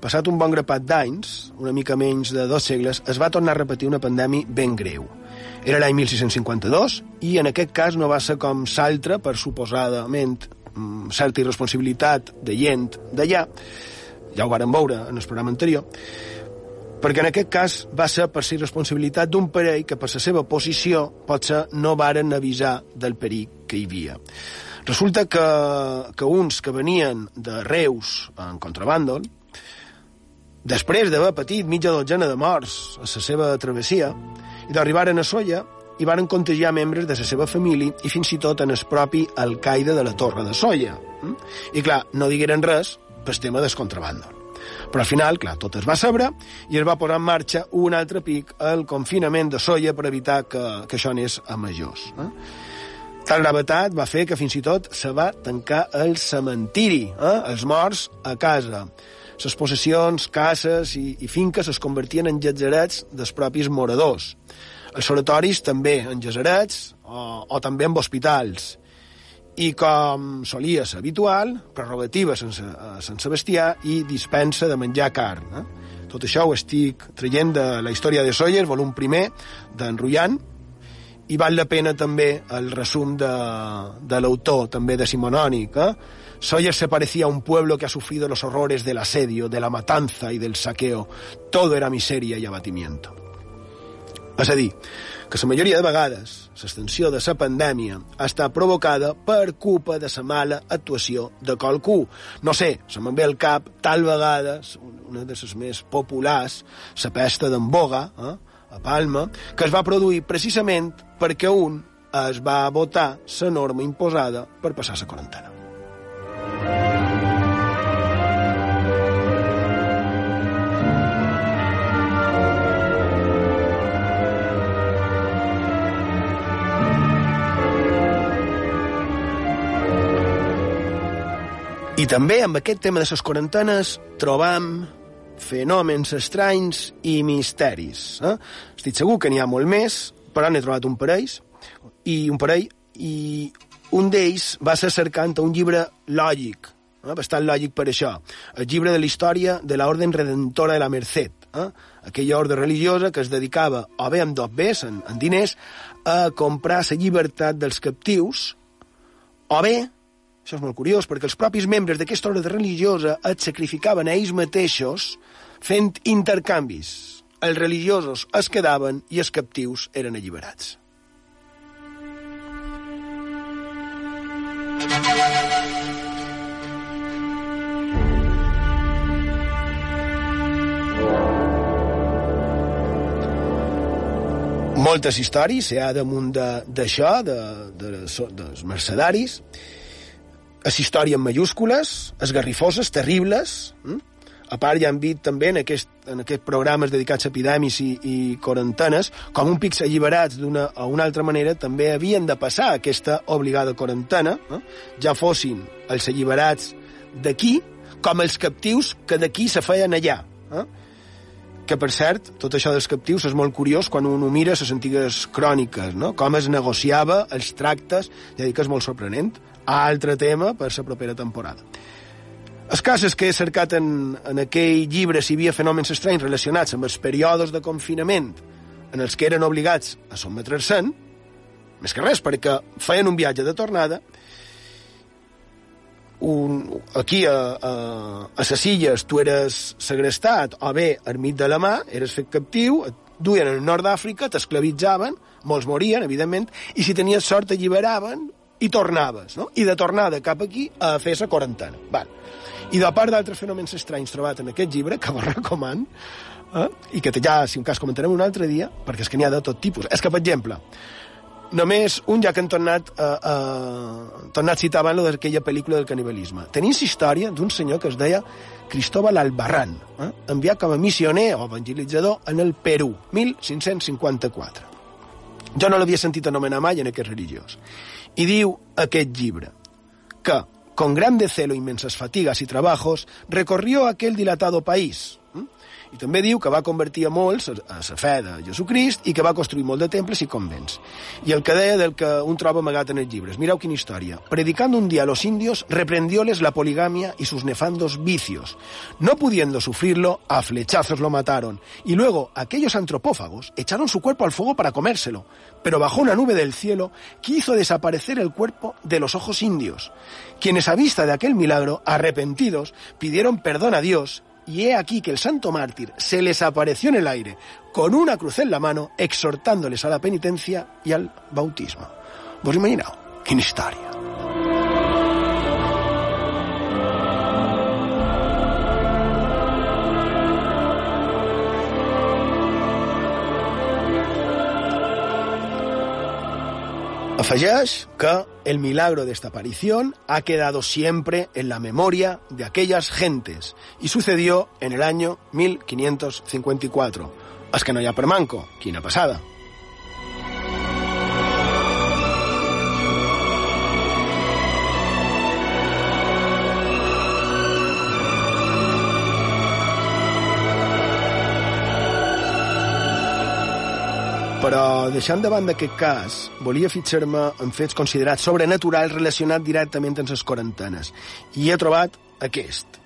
passat un bon grapat d'anys, una mica menys de dos segles, es va tornar a repetir una pandèmia ben greu. Era l'any 1652 i en aquest cas no va ser com s'altre per suposadament mm, certa irresponsabilitat de gent d'allà, ja ho vàrem veure en el programa anterior, perquè en aquest cas va ser per la responsabilitat d'un parell que per la seva posició potser no varen avisar del perill que hi havia. Resulta que, que uns que venien de Reus en contrabàndol, després d'haver patit mitja dotzena de morts a la seva travessia, i d'arribaren a Solla i varen contagiar membres de la seva família i fins i tot en el propi alcaide de la Torre de Solla. Mm? I clar, no digueren res pel tema del contrabàndol. Però al final, clar, tot es va saber i es va posar en marxa un altre pic al confinament de Solla per evitar que, que això anés a majors. Eh? Tal gravetat va fer que fins i tot se va tancar el cementiri, eh? els morts a casa. Les possessions, cases i, i finques es convertien en llatzerets dels propis moradors. Els oratoris també en llatzerets o, o també en hospitals. I com solia ser habitual, prerrogativa sense, sense bestiar i dispensa de menjar carn. Eh? Tot això ho estic traient de la història de Sawyer, volum primer, d'en Rullant, i val la pena també el resum de, de l'autor, també de Simonònic. Eh? Sawyer se parecía a un pueblo que ha sufrido los horrores del asedio, de la matanza y del saqueo. Todo era miseria y abatimiento. És a dir, que la majoria de vegades l'extensió de la pandèmia estat provocada per culpa de la mala actuació de qualcú. No sé, se me'n ve al cap tal vegada, una de les més populars, la pesta d'en Boga, eh? A Palma, que es va produir precisament perquè un es va votar la norma imposada per passar la quarantena. I també amb aquest tema de les quarantenes trobam fenòmens estranys i misteris. Eh? Estic segur que n'hi ha molt més, però n'he trobat un parell, i un parell, i un d'ells va ser cercant un llibre lògic, eh? bastant lògic per això, el llibre de la història de l'Orden Redentora de la Merced, eh? aquella ordre religiosa que es dedicava, o bé amb dos bés, en, en diners, a comprar la llibertat dels captius, o bé això és molt curiós, perquè els propis membres d'aquesta ordre religiosa es sacrificaven a ells mateixos fent intercanvis. Els religiosos es quedaven i els captius eren alliberats. Moltes històries hi ha damunt d'això, de, de, de, dels mercedaris, és història en majúscules, esgarrifoses, terribles. Hm? A part, ja han vist també en aquest, en aquest programes dedicats a epidèmies i, i quarantenes, com un pics alliberats d'una o una altra manera també havien de passar aquesta obligada quarantena, eh? ja fossin els alliberats d'aquí, com els captius que d'aquí se feien allà. Eh? que per cert, tot això dels captius és molt curiós quan un ho mira a les antigues cròniques, no? com es negociava els tractes, ja dic que és molt sorprenent, altre tema per la propera temporada. El cas és que he cercat en, en aquell llibre si hi havia fenòmens estranys relacionats amb els períodes de confinament en els que eren obligats a sotmetre's-se'n, més que res, perquè feien un viatge de tornada, un, aquí a, a, a les illes tu eres segrestat o bé ermit de la mà, eres fet captiu, et duien al nord d'Àfrica, t'esclavitzaven, molts morien, evidentment, i si tenies sort t'alliberaven i tornaves, no? I de tornada cap aquí a fer la quarantena. Val. I de part d'altres fenòmens estranys trobat en aquest llibre, que vos recomano, eh? i que ja, si un cas, comentarem un altre dia, perquè és que n'hi ha de tot tipus. És que, per exemple, només un, ja que han tornat, eh, eh, tornat a abans d'aquella pel·lícula del canibalisme. Tenim història d'un senyor que es deia Cristóbal Albarrán, eh, enviat com a missioner o evangelitzador en el Perú, 1554. Jo no l'havia sentit anomenar mai en aquest religiós. I diu aquest llibre que, con grande celo, inmensas fatigas y trabajos, recorrió aquel dilatado país, i també diu que va convertir a molts a la fe de Jesucrist i que va construir molt de temples i convents. I el que deia del que un troba amagat en els llibres. Mireu quina història. Predicando un día a los indios, reprendióles la poligamia y sus nefandos vicios. No pudiendo sufrirlo, a flechazos lo mataron. Y luego, aquellos antropófagos echaron su cuerpo al fuego para comérselo. Pero bajó una nube del cielo que hizo desaparecer el cuerpo de los ojos indios, quienes a vista de aquel milagro, arrepentidos, pidieron perdón a Dios y he aquí que el santo mártir se les apareció en el aire con una cruz en la mano, exhortándoles a la penitencia y al bautismo. ¿Vos imagineu? Quina història. Afegeix que el milagro de esta aparición ha quedado siempre en la memoria de aquellas gentes y sucedió en el año 1554. Es que no hi ha per manco. Quina passada. Però, deixant de banda aquest cas, volia fixar-me en fets considerats sobrenaturals relacionats directament amb les quarantenes. I he trobat aquest.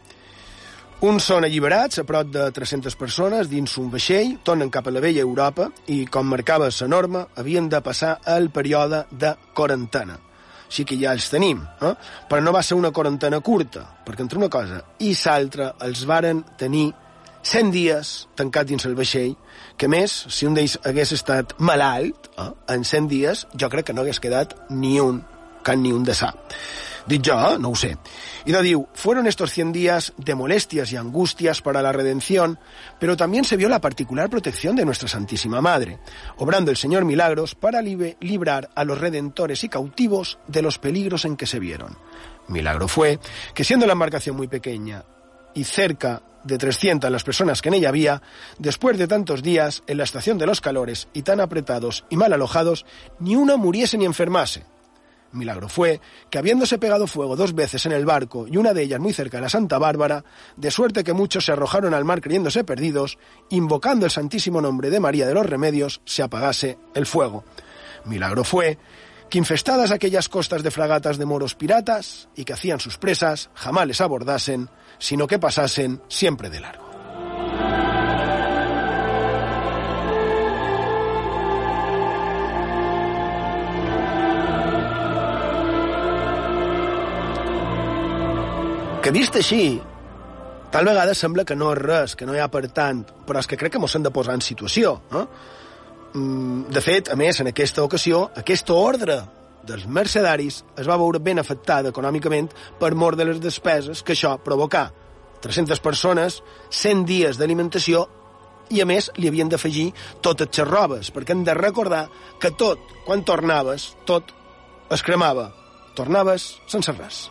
Uns són alliberats, a prop de 300 persones, dins un vaixell, tornen cap a la vella Europa i, com marcava la norma, havien de passar el període de quarantena. Així que ja els tenim, eh? però no va ser una quarantena curta, perquè entre una cosa i l'altra els varen tenir 100 dies tancat dins el vaixell, que més, si un d'ells hagués estat malalt, eh, en 100 dies, jo crec que no hagués quedat ni un, can ni un de sa. Dic jo, eh? no ho sé. Y no diu, fueron estos 100 días de molestias y angustias para la redención, pero también se vio la particular protección de nuestra Santísima Madre, obrando el Señor milagros para librar a los redentores y cautivos de los peligros en que se vieron. Milagro fue que siendo la embarcación muy pequeña y cerca de 300 las personas que en ella había, después de tantos días en la estación de los calores y tan apretados y mal alojados, ni una muriese ni enfermase. Milagro fue que habiéndose pegado fuego dos veces en el barco y una de ellas muy cerca de la Santa Bárbara, de suerte que muchos se arrojaron al mar creyéndose perdidos, invocando el santísimo nombre de María de los Remedios, se apagase el fuego. Milagro fue que infestadas aquellas costas de fragatas de moros piratas y que hacían sus presas, jamás les abordasen, sino que pasasen siempre de largo. Que vist així, tal vegada sembla que no és res, que no hi ha per tant, però és que crec que mos hem de posar en situació. Eh? De fet, a més, en aquesta ocasió, aquesta ordre dels mercedaris es va veure ben afectada econòmicament per mort de les despeses que això provocà. 300 persones, 100 dies d'alimentació i, a més, li havien d'afegir totes les robes, perquè hem de recordar que tot, quan tornaves, tot es cremava. Tornaves sense res.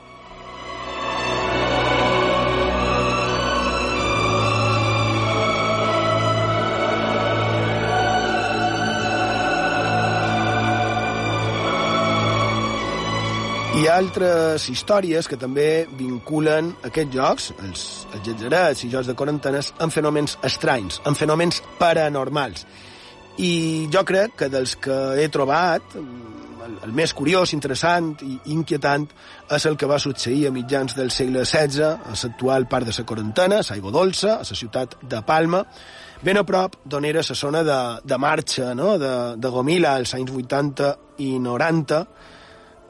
Hi ha altres històries que també vinculen aquests jocs, els, els getzerets i jocs de quarantenes, amb fenòmens estranys, amb fenòmens paranormals. I jo crec que dels que he trobat, el, el més curiós, interessant i inquietant és el que va succeir a mitjans del segle XVI a l'actual part de la quarantena, a Aigua Dolça, a la ciutat de Palma, ben a prop d'on era la zona de, de marxa no? de, de Gomila als anys 80 i 90,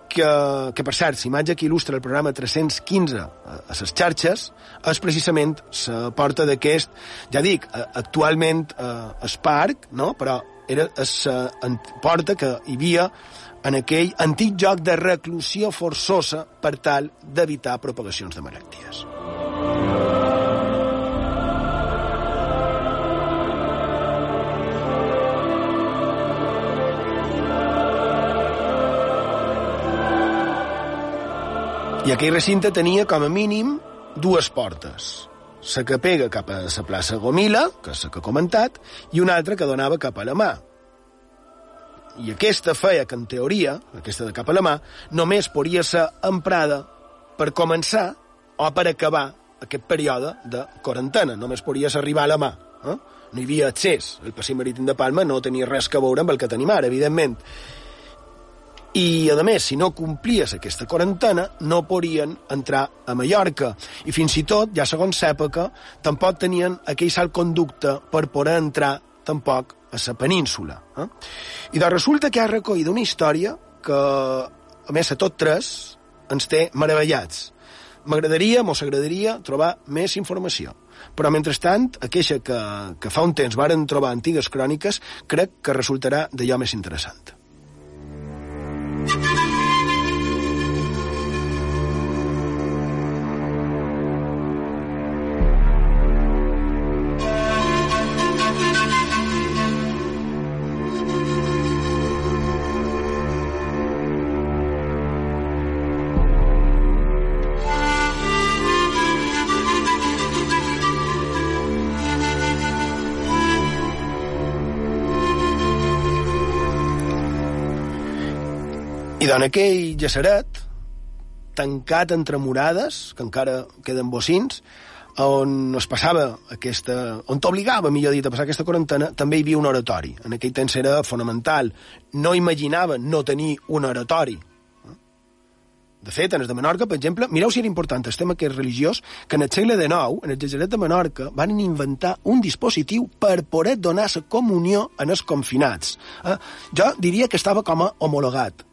que, que per cert, l'imatge que il·lustra el programa 315 a, a les xarxes és precisament la porta d'aquest, ja dic, actualment eh, es parc, no? però era la porta que hi havia en aquell antic joc de reclusió forçosa per tal d'evitar propagacions de malalties. I aquell recinte tenia com a mínim dues portes. La que pega cap a la plaça Gomila, que és la que he comentat, i una altra que donava cap a la mà. I aquesta feia que, en teoria, aquesta de cap a la mà, només podria ser emprada per començar o per acabar aquest període de quarantena. Només podries arribar a la mà. Eh? No hi havia accés. El passeig marítim de Palma no tenia res a veure amb el que tenim ara, evidentment. I, a més, si no complies aquesta quarantena, no podien entrar a Mallorca. I fins i tot, ja segons l'època, tampoc tenien aquell salt conducte per poder entrar tampoc a la península. Eh? I de resulta que ha recollit una història que, a més, a tot tres, ens té meravellats. M'agradaria, mos agradaria, trobar més informació. Però, mentrestant, aquella que, que fa un temps varen trobar antigues cròniques, crec que resultarà d'allò més interessant. Thank you. I en aquell llaceret, tancat entre murades, que encara queden bocins, on es passava aquesta... on t'obligava, millor dit, a passar aquesta quarantena, també hi havia un oratori. En aquell temps era fonamental. No imaginava no tenir un oratori. De fet, en el de Menorca, per exemple, mireu si era important el tema que és religiós, que en el segle XIX, en el Geseret de Menorca, van inventar un dispositiu per poder donar la comunió en els confinats. Eh? Jo diria que estava com a homologat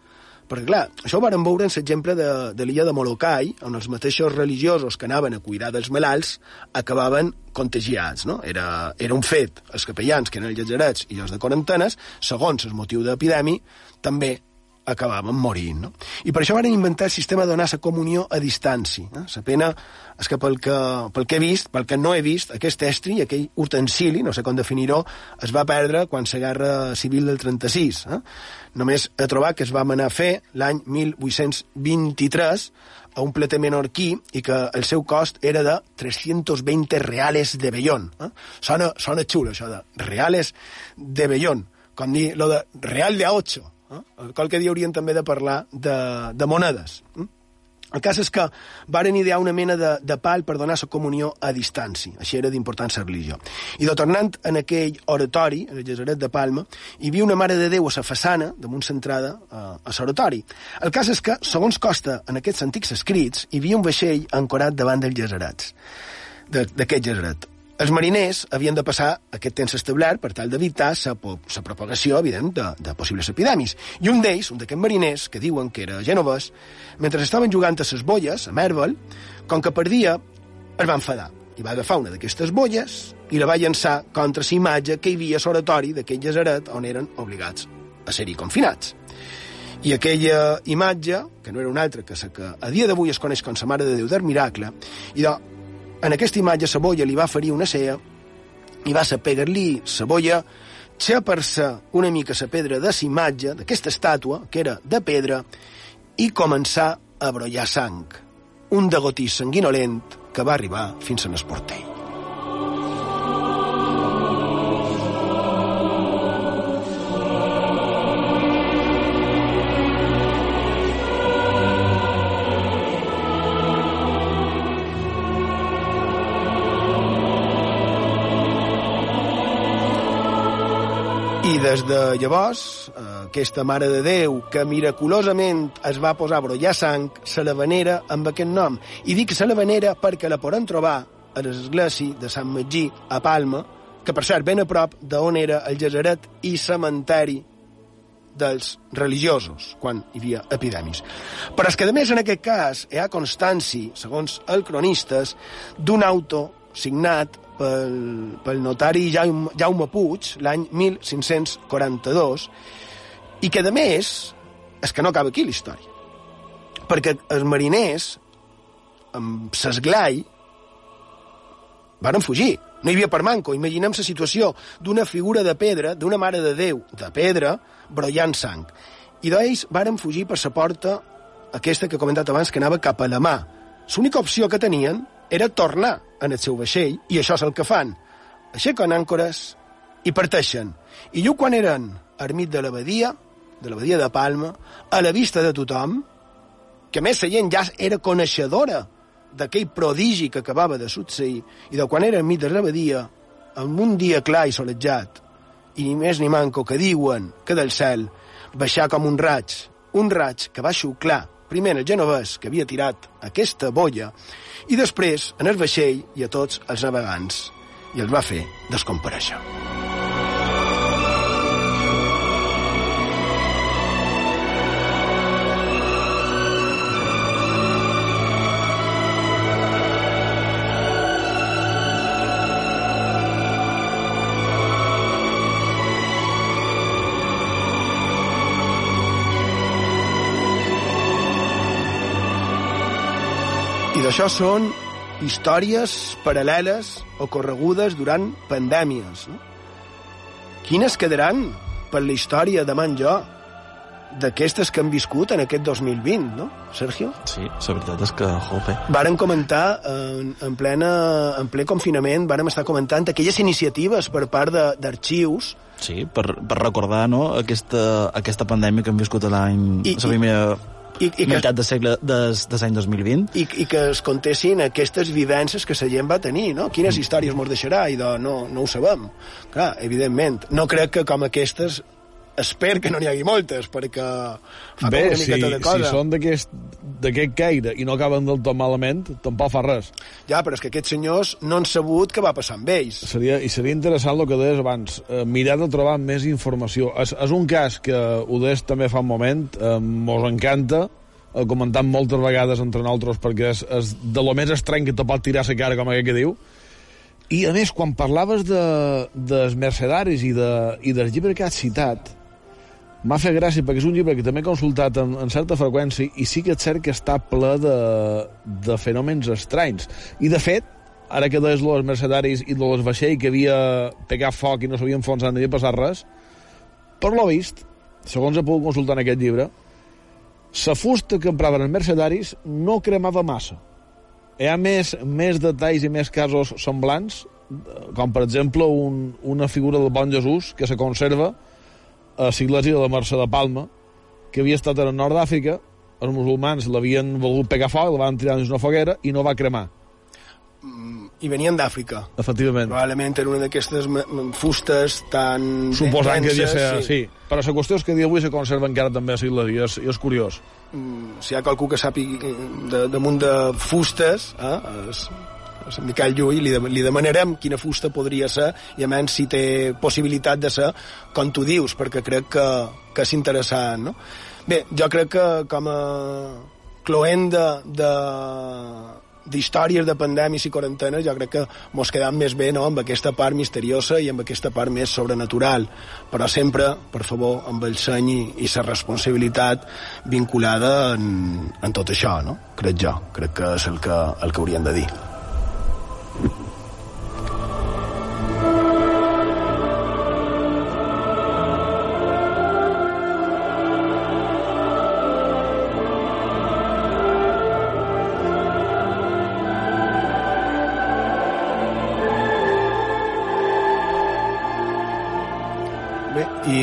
perquè, clar, això ho vam veure en l'exemple de, de l'illa de Molokai, on els mateixos religiosos que anaven a cuidar dels malalts acabaven contagiats, no? Era, era un fet. Els capellans, que eren els lletgerets i els de quarantenes, segons el motiu d'epidèmia, també acabaven morint. No? I per això van inventar el sistema de donar la comunió a distància. Eh? La pena és que pel, que pel que he vist, pel que no he vist, aquest estri, aquell utensili, no sé com definir-ho, es va perdre quan la Guerra Civil del 36. Eh? Només he trobat que es va anar a fer l'any 1823 a un pleter menorquí i que el seu cost era de 320 reales de vellón. Eh? Sona, sona xulo, això de reales de vellón. Com dir, lo de real de a 8 Eh? Qualque dia haurien també de parlar de, de monedes. Eh? El cas és que varen idear una mena de, de pal per donar la comunió a distància. Així era d'important la religió. I de tornant en aquell oratori, en el Geseret de Palma, hi havia una Mare de Déu a la façana, damunt centrada, a, a l'oratori. El cas és que, segons costa en aquests antics escrits, hi havia un vaixell ancorat davant dels Geserets, d'aquest Geseret. Els mariners havien de passar aquest temps establert per tal d'evitar la propagació, evident, de, de possibles epidèmies. I un d'ells, un d'aquests mariners, que diuen que era genovès, mentre estaven jugant a les bolles, a Mervel, com que perdia, es va enfadar i va agafar una d'aquestes bolles i la va llançar contra la imatge que hi havia a l'oratori d'aquell llaçeret on eren obligats a ser-hi confinats. I aquella imatge, que no era una altra que la que a dia d'avui es coneix com la Mare de Déu del Miracle, i en aquesta imatge Sabolla li va ferir una cea i va saber-li Sabolla xapar-se una mica la pedra de la imatge, d'aquesta estàtua, que era de pedra, i començar a brollar sang. Un degotí sanguinolent que va arribar fins a l'esportell. Des de llavors, eh, aquesta Mare de Déu, que miraculosament es va posar a brollar sang, se la venera amb aquest nom. I dic se la venera perquè la podem trobar a l'església de Sant Magí, a Palma, que per cert ben a prop d'on era el Geseret i cementeri dels religiosos, quan hi havia epidèmies. Però és que, a més, en aquest cas, hi ha constància, segons el cronistes, d'un auto signat pel, pel notari Jaume, Jaume Puig l'any 1542 i que, a més, és que no acaba aquí la història. Perquè els mariners, amb s'esglai, van fugir. No hi havia per manco. Imaginem la situació d'una figura de pedra, d'una mare de Déu de pedra, brollant sang. I d'ells varen fugir per la porta aquesta que he comentat abans, que anava cap a la mà. L'única opció que tenien era tornar en el seu vaixell, i això és el que fan. Aixequen àncores i parteixen. I jo quan eren ermit de l'abadia, de l'abadia de Palma, a la vista de tothom, que més la gent ja era coneixedora d'aquell prodigi que acabava de succeir i de quan era ermit de l'abadia, en un dia clar i solejat, i ni més ni manco que diuen que del cel baixar com un raig, un raig que va xuclar primer el genovès que havia tirat aquesta boia i després en el vaixell i a tots els navegants i els va fer descompareixer. I d'això són històries paral·leles o corregudes durant pandèmies. No? Quines quedaran per la història de jo d'aquestes que han viscut en aquest 2020, no, Sergio? Sí, la veritat és que, jope. Varen comentar, en, en, plena, en ple confinament, vàrem estar comentant aquelles iniciatives per part d'arxius Sí, per, per recordar no, aquesta, aquesta pandèmia que hem viscut l'any... La primera i, i meitat de segle des, des l'any 2020. I, I que es contessin aquestes vivències que la gent va tenir, no? Quines mm. històries mos deixarà? I de, no, no ho sabem. Clar, evidentment. No crec que com aquestes espero que no n'hi hagi moltes, perquè fa Bé, una miqueta si, de cosa. si són d'aquest caire i no acaben del tot malament, tampoc fa res. Ja, però és que aquests senyors no han sabut què va passar amb ells. Seria, I seria interessant el que deies abans, eh, mirar de trobar més informació. És, és un cas que ho deies també fa un moment, eh, mos encanta, eh, comentant moltes vegades entre nosaltres, perquè és, és de lo més estrany que te pot tirar la cara, com aquell que diu, i a més, quan parlaves de, dels mercedaris i, de, i del llibre que has citat, m'ha fet gràcia perquè és un llibre que també he consultat en, en certa freqüència i sí que és cert que està ple de, de fenòmens estranys. I de fet, ara que deies els mercedaris i de les vaixell que havia pegat foc i no s'havia enfonsat ni havia passat res, per lo vist, segons he pogut consultar en aquest llibre, la fusta que empraven els mercedaris no cremava massa. Hi ha més, més detalls i més casos semblants, com per exemple un, una figura del bon Jesús que se conserva a l'església de la Mercè de Palma, que havia estat en el nord d'Àfrica, els musulmans l'havien volgut pegar foc, la van tirar dins una foguera i no va cremar. Mm, I venien d'Àfrica. Efectivament. Probablement era una d'aquestes fustes tan Suposant que devia ser... sí. Sí. Però la qüestió és que dia d'avui se conserva encara també a i és, i és curiós. Mm, si hi ha qualcú que sàpiga de, damunt de fustes, eh, és, és en Miquel Llull, li, de, li demanarem quina fusta podria ser i a menys si té possibilitat de ser com tu dius, perquè crec que, que és interessant, no? Bé, jo crec que com a cloenda de d'històries de pandèmies i quarantenes jo crec que mos quedam més bé no? amb aquesta part misteriosa i amb aquesta part més sobrenatural però sempre, per favor, amb el seny i, i la responsabilitat vinculada en, en tot això no? crec jo, crec que és el que, el que hauríem de dir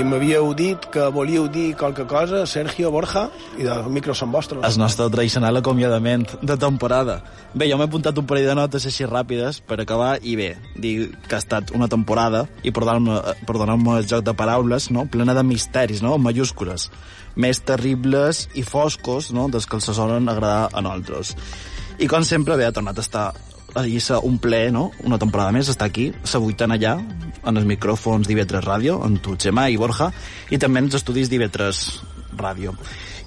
m'havíeu dit que volíeu dir qualque cosa, Sergio Borja, i els micros són vostres. El nostre tradicional acomiadament de temporada. Bé, jo m'he apuntat un parell de notes així ràpides per acabar, i bé, dir que ha estat una temporada, i perdoneu-me perdoneu el joc de paraules, no? plena de misteris, no? en mayúscules, més terribles i foscos no? dels que els solen agradar a nosaltres. I com sempre, bé, ha tornat a estar a Lliça un ple, no? Una temporada més, està aquí, sa vuitena allà, en els micròfons d'IV3 Ràdio, amb tu, Gemma i Borja, i també en els estudis d'IV3 Ràdio.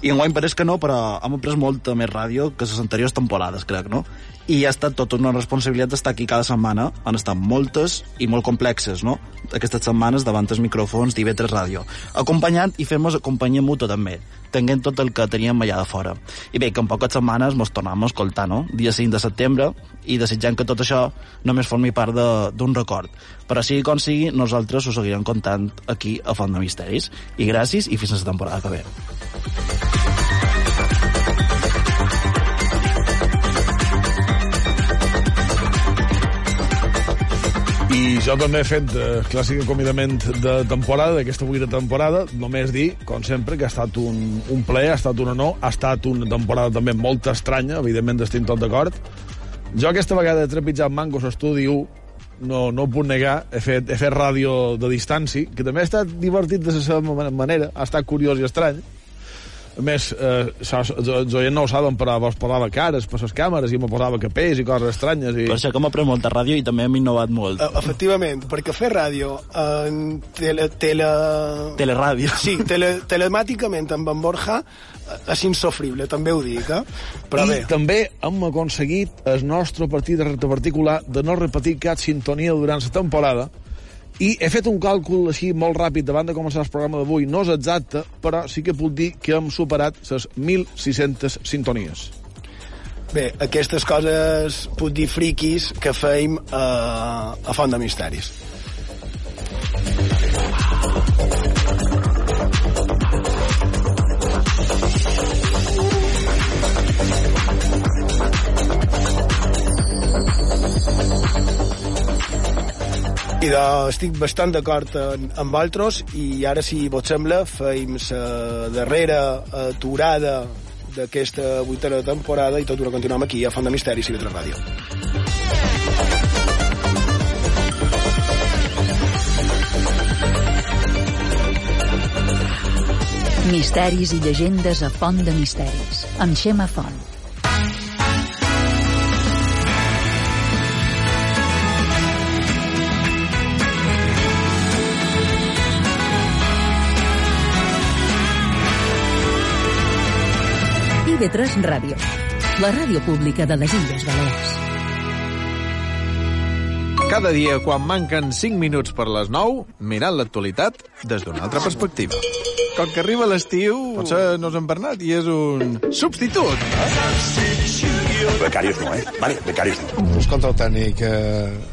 I enguany pareix que no, però hem après molta més ràdio que les anteriors temporades, crec, no? I ha estat tota una responsabilitat d'estar aquí cada setmana. Han estat moltes i molt complexes, no? Aquestes setmanes davant els micròfons d'IV3 Ràdio. Acompanyant i fent-nos companyia mutua també, tenint tot el que teníem allà de fora. I bé, que en poques setmanes mos tornem a escoltar, no? Dia 5 de setembre, i desitjant que tot això només formi part d'un record. Però sigui com sigui, nosaltres us seguirem contant aquí a Font de Misteris. I gràcies i fins a la temporada que ve. I jo també he fet eh, clàssic acomiadament de temporada, d'aquesta vuita temporada, només dir, com sempre, que ha estat un, un ple, ha estat un honor, ha estat una temporada també molt estranya, evidentment estic tot d'acord. Jo aquesta vegada he trepitjat Mangos Estudi 1, no, no ho puc negar, he fet, he fet ràdio de distància, que també ha estat divertit de la seva manera, ha estat curiós i estrany, a més, eh, jo, jo ja no ho saben, però vos posava cares per les càmeres i me posava capells i coses estranyes. I... Per això que hem après molta ràdio i també hem innovat molt. Uh, efectivament, perquè fer ràdio en tele... tele... Teleràdio. Sí, tele, telemàticament amb en Borja eh, és insofrible, també ho dic, eh? Però I bé. també hem aconseguit el nostre partit de particular de no repetir cap sintonia durant la temporada, i he fet un càlcul així molt ràpid davant de començar el programa d'avui. No és exacte, però sí que puc dir que hem superat les 1.600 sintonies. Bé, aquestes coses, puc dir friquis, que feim a, a Font de Misteris. I de, estic bastant d'acord amb vosaltres i ara, si vos sembla, feim la darrera aturada d'aquesta vuitena temporada i tot ho continuem aquí a Font de Misteris i Letra Ràdio. Misteris i llegendes a Font de Misteris, amb Xema Font. IB3 Ràdio, la ràdio pública de les Illes Balears. Cada dia, quan manquen 5 minuts per les 9, mirant l'actualitat des d'una altra perspectiva. Com que arriba l'estiu, potser no és en Bernat i és un substitut. Eh? Becarios no, eh? Vale, becarios no. Pues control tècnic... Eh.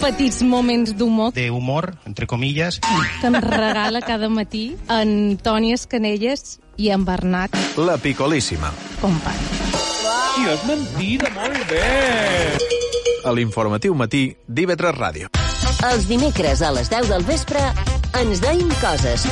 Petits moments d'humor de humor, entre comillas. que em regala cada matí en Toni Escanelles i en Bernat La Picolíssima. Company. I és mentida, molt bé! A l'informatiu matí d'IV3 Ràdio. Els dimecres a les 10 del vespre ens deim coses.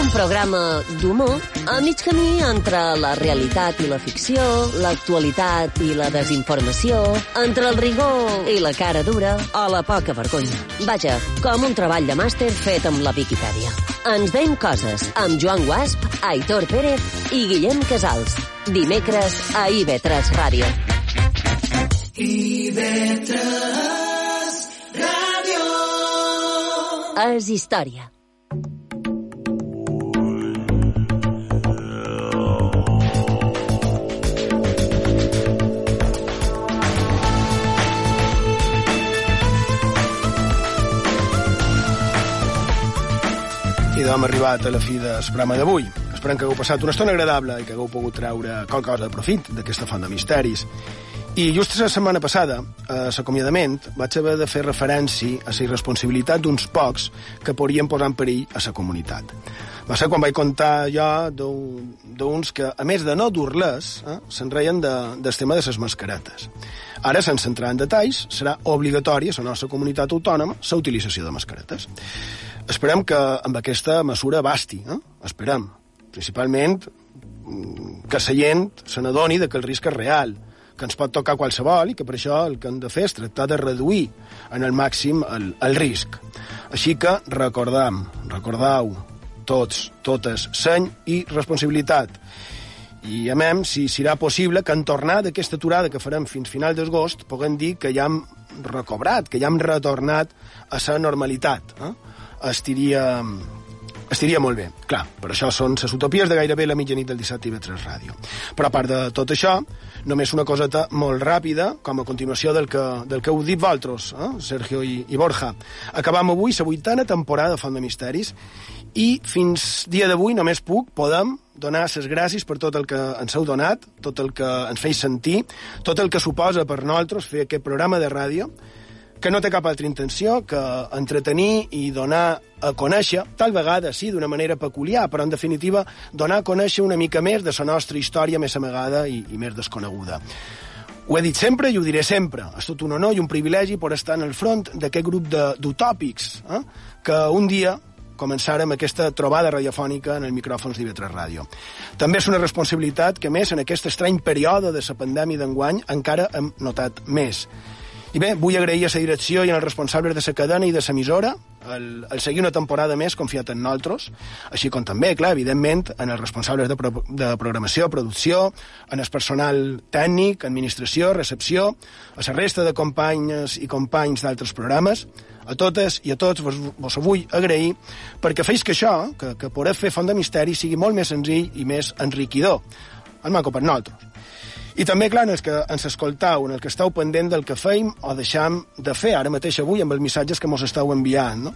Un programa d'humor a mig camí entre la realitat i la ficció, l'actualitat i la desinformació, entre el rigor i la cara dura o la poca vergonya. Vaja, com un treball de màster fet amb la Viquipèdia. Ens deim coses amb Joan Guasp, Aitor Pérez i Guillem Casals. Dimecres a IB3 Ràdio. IB3 Ràdio. És història. I doncs hem arribat a la fi del programa d'avui. Esperem que hagueu passat una estona agradable i que hagueu pogut treure qualque cosa de profit d'aquesta font de misteris. I just la setmana passada, a l'acomiadament, vaig haver de fer referència a la irresponsabilitat d'uns pocs que podrien posar en perill a la comunitat. Va ser quan vaig contar jo d'uns que, a més de no dur-les, eh, se'n reien de, del tema de les mascaretes. Ara, sense entrar en detalls, serà obligatòria a la nostra comunitat autònoma la utilització de mascaretes. Esperem que amb aquesta mesura basti, eh? esperem. Principalment mm, que la gent se n'adoni que el risc és real, que ens pot tocar qualsevol i que per això el que hem de fer és tractar de reduir en el màxim el, el risc. Així que recordam, recordau, tots, totes, seny i responsabilitat. I a mem, si serà possible que en tornar d'aquesta aturada que farem fins final d'agost puguem dir que ja hem recobrat, que ja hem retornat a la normalitat. Eh? Estiria, estiria molt bé. Clar, per això són les utopies de gairebé la mitjanit del dissabte i 3 Ràdio. Però a part de tot això, només una coseta molt ràpida, com a continuació del que, del que heu dit vosaltres, eh? Sergio i, i Borja. Acabam avui la vuitena temporada de Font de Misteris i fins dia d'avui només puc, podem, donar les gràcies per tot el que ens heu donat, tot el que ens feis sentir, tot el que suposa per nosaltres fer aquest programa de ràdio, que no té cap altra intenció que entretenir i donar a conèixer, tal vegada sí, d'una manera peculiar, però en definitiva donar a conèixer una mica més de la nostra història més amagada i, i més desconeguda. Ho he dit sempre i ho diré sempre. És tot un honor i un privilegi per estar en el front d'aquest grup d'utòpics eh? que un dia començàrem aquesta trobada radiofònica en el micròfons d'IV3 Ràdio. També és una responsabilitat que, més, en aquest estrany període de la pandèmia d'enguany encara hem notat més. I bé, vull agrair a la direcció i als responsables de la cadena i de l'emissora el, el seguir una temporada més confiat en nosaltres, així com també, clar, evidentment, en els responsables de, pro, de programació, producció, en el personal tècnic, administració, recepció, a la resta de companyes i companys d'altres programes, a totes i a tots vos, vos vull agrair perquè feis que això, que, que poder fer Font de Misteri sigui molt més senzill i més enriquidor. El maco per nosaltres. I també, clar, en els que ens escoltau, en el que esteu pendent del que feim o deixam de fer ara mateix avui amb els missatges que mos esteu enviant. No?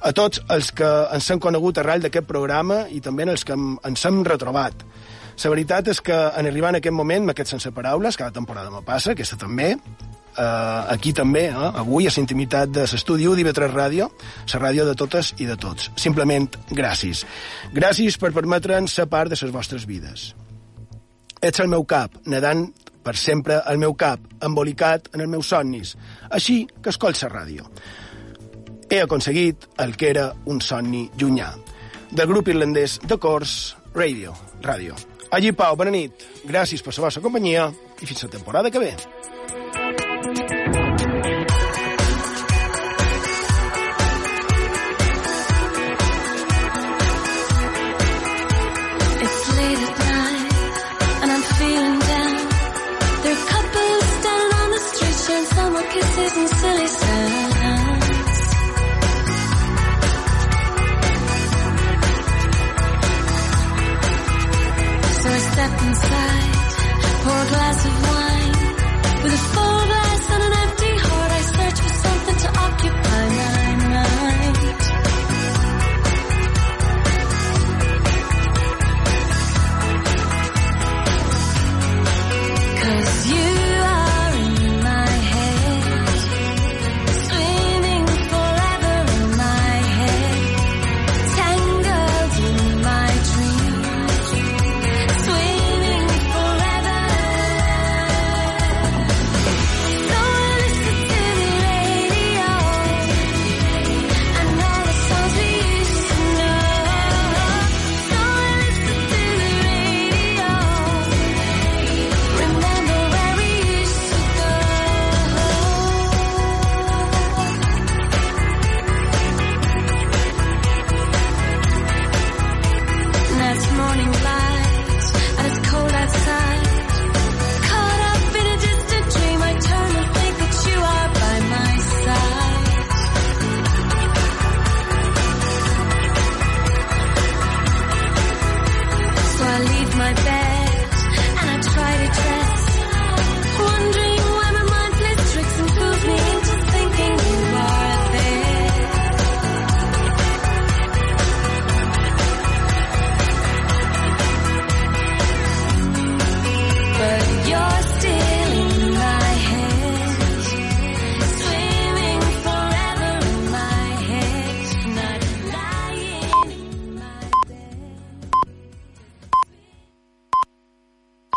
A tots els que ens han conegut arrel d'aquest programa i també en els que ens hem retrobat. La veritat és que en arribar en aquest moment, amb aquests sense paraules, cada temporada me passa, aquesta també, eh, aquí també, eh, avui, a la intimitat de l'estudi 1 d'IV3 Ràdio, la ràdio de totes i de tots. Simplement, gràcies. Gràcies per permetre'ns ser part de les vostres vides. Ets el meu cap, nedant per sempre al meu cap, embolicat en els meus somnis. Així que escoll la ràdio. He aconseguit el que era un somni llunyà. Del grup irlandès de Cors Radio, Ràdio. Allí, Pau, bona nit. Gràcies per la vostra companyia i fins la temporada que ve. Glass of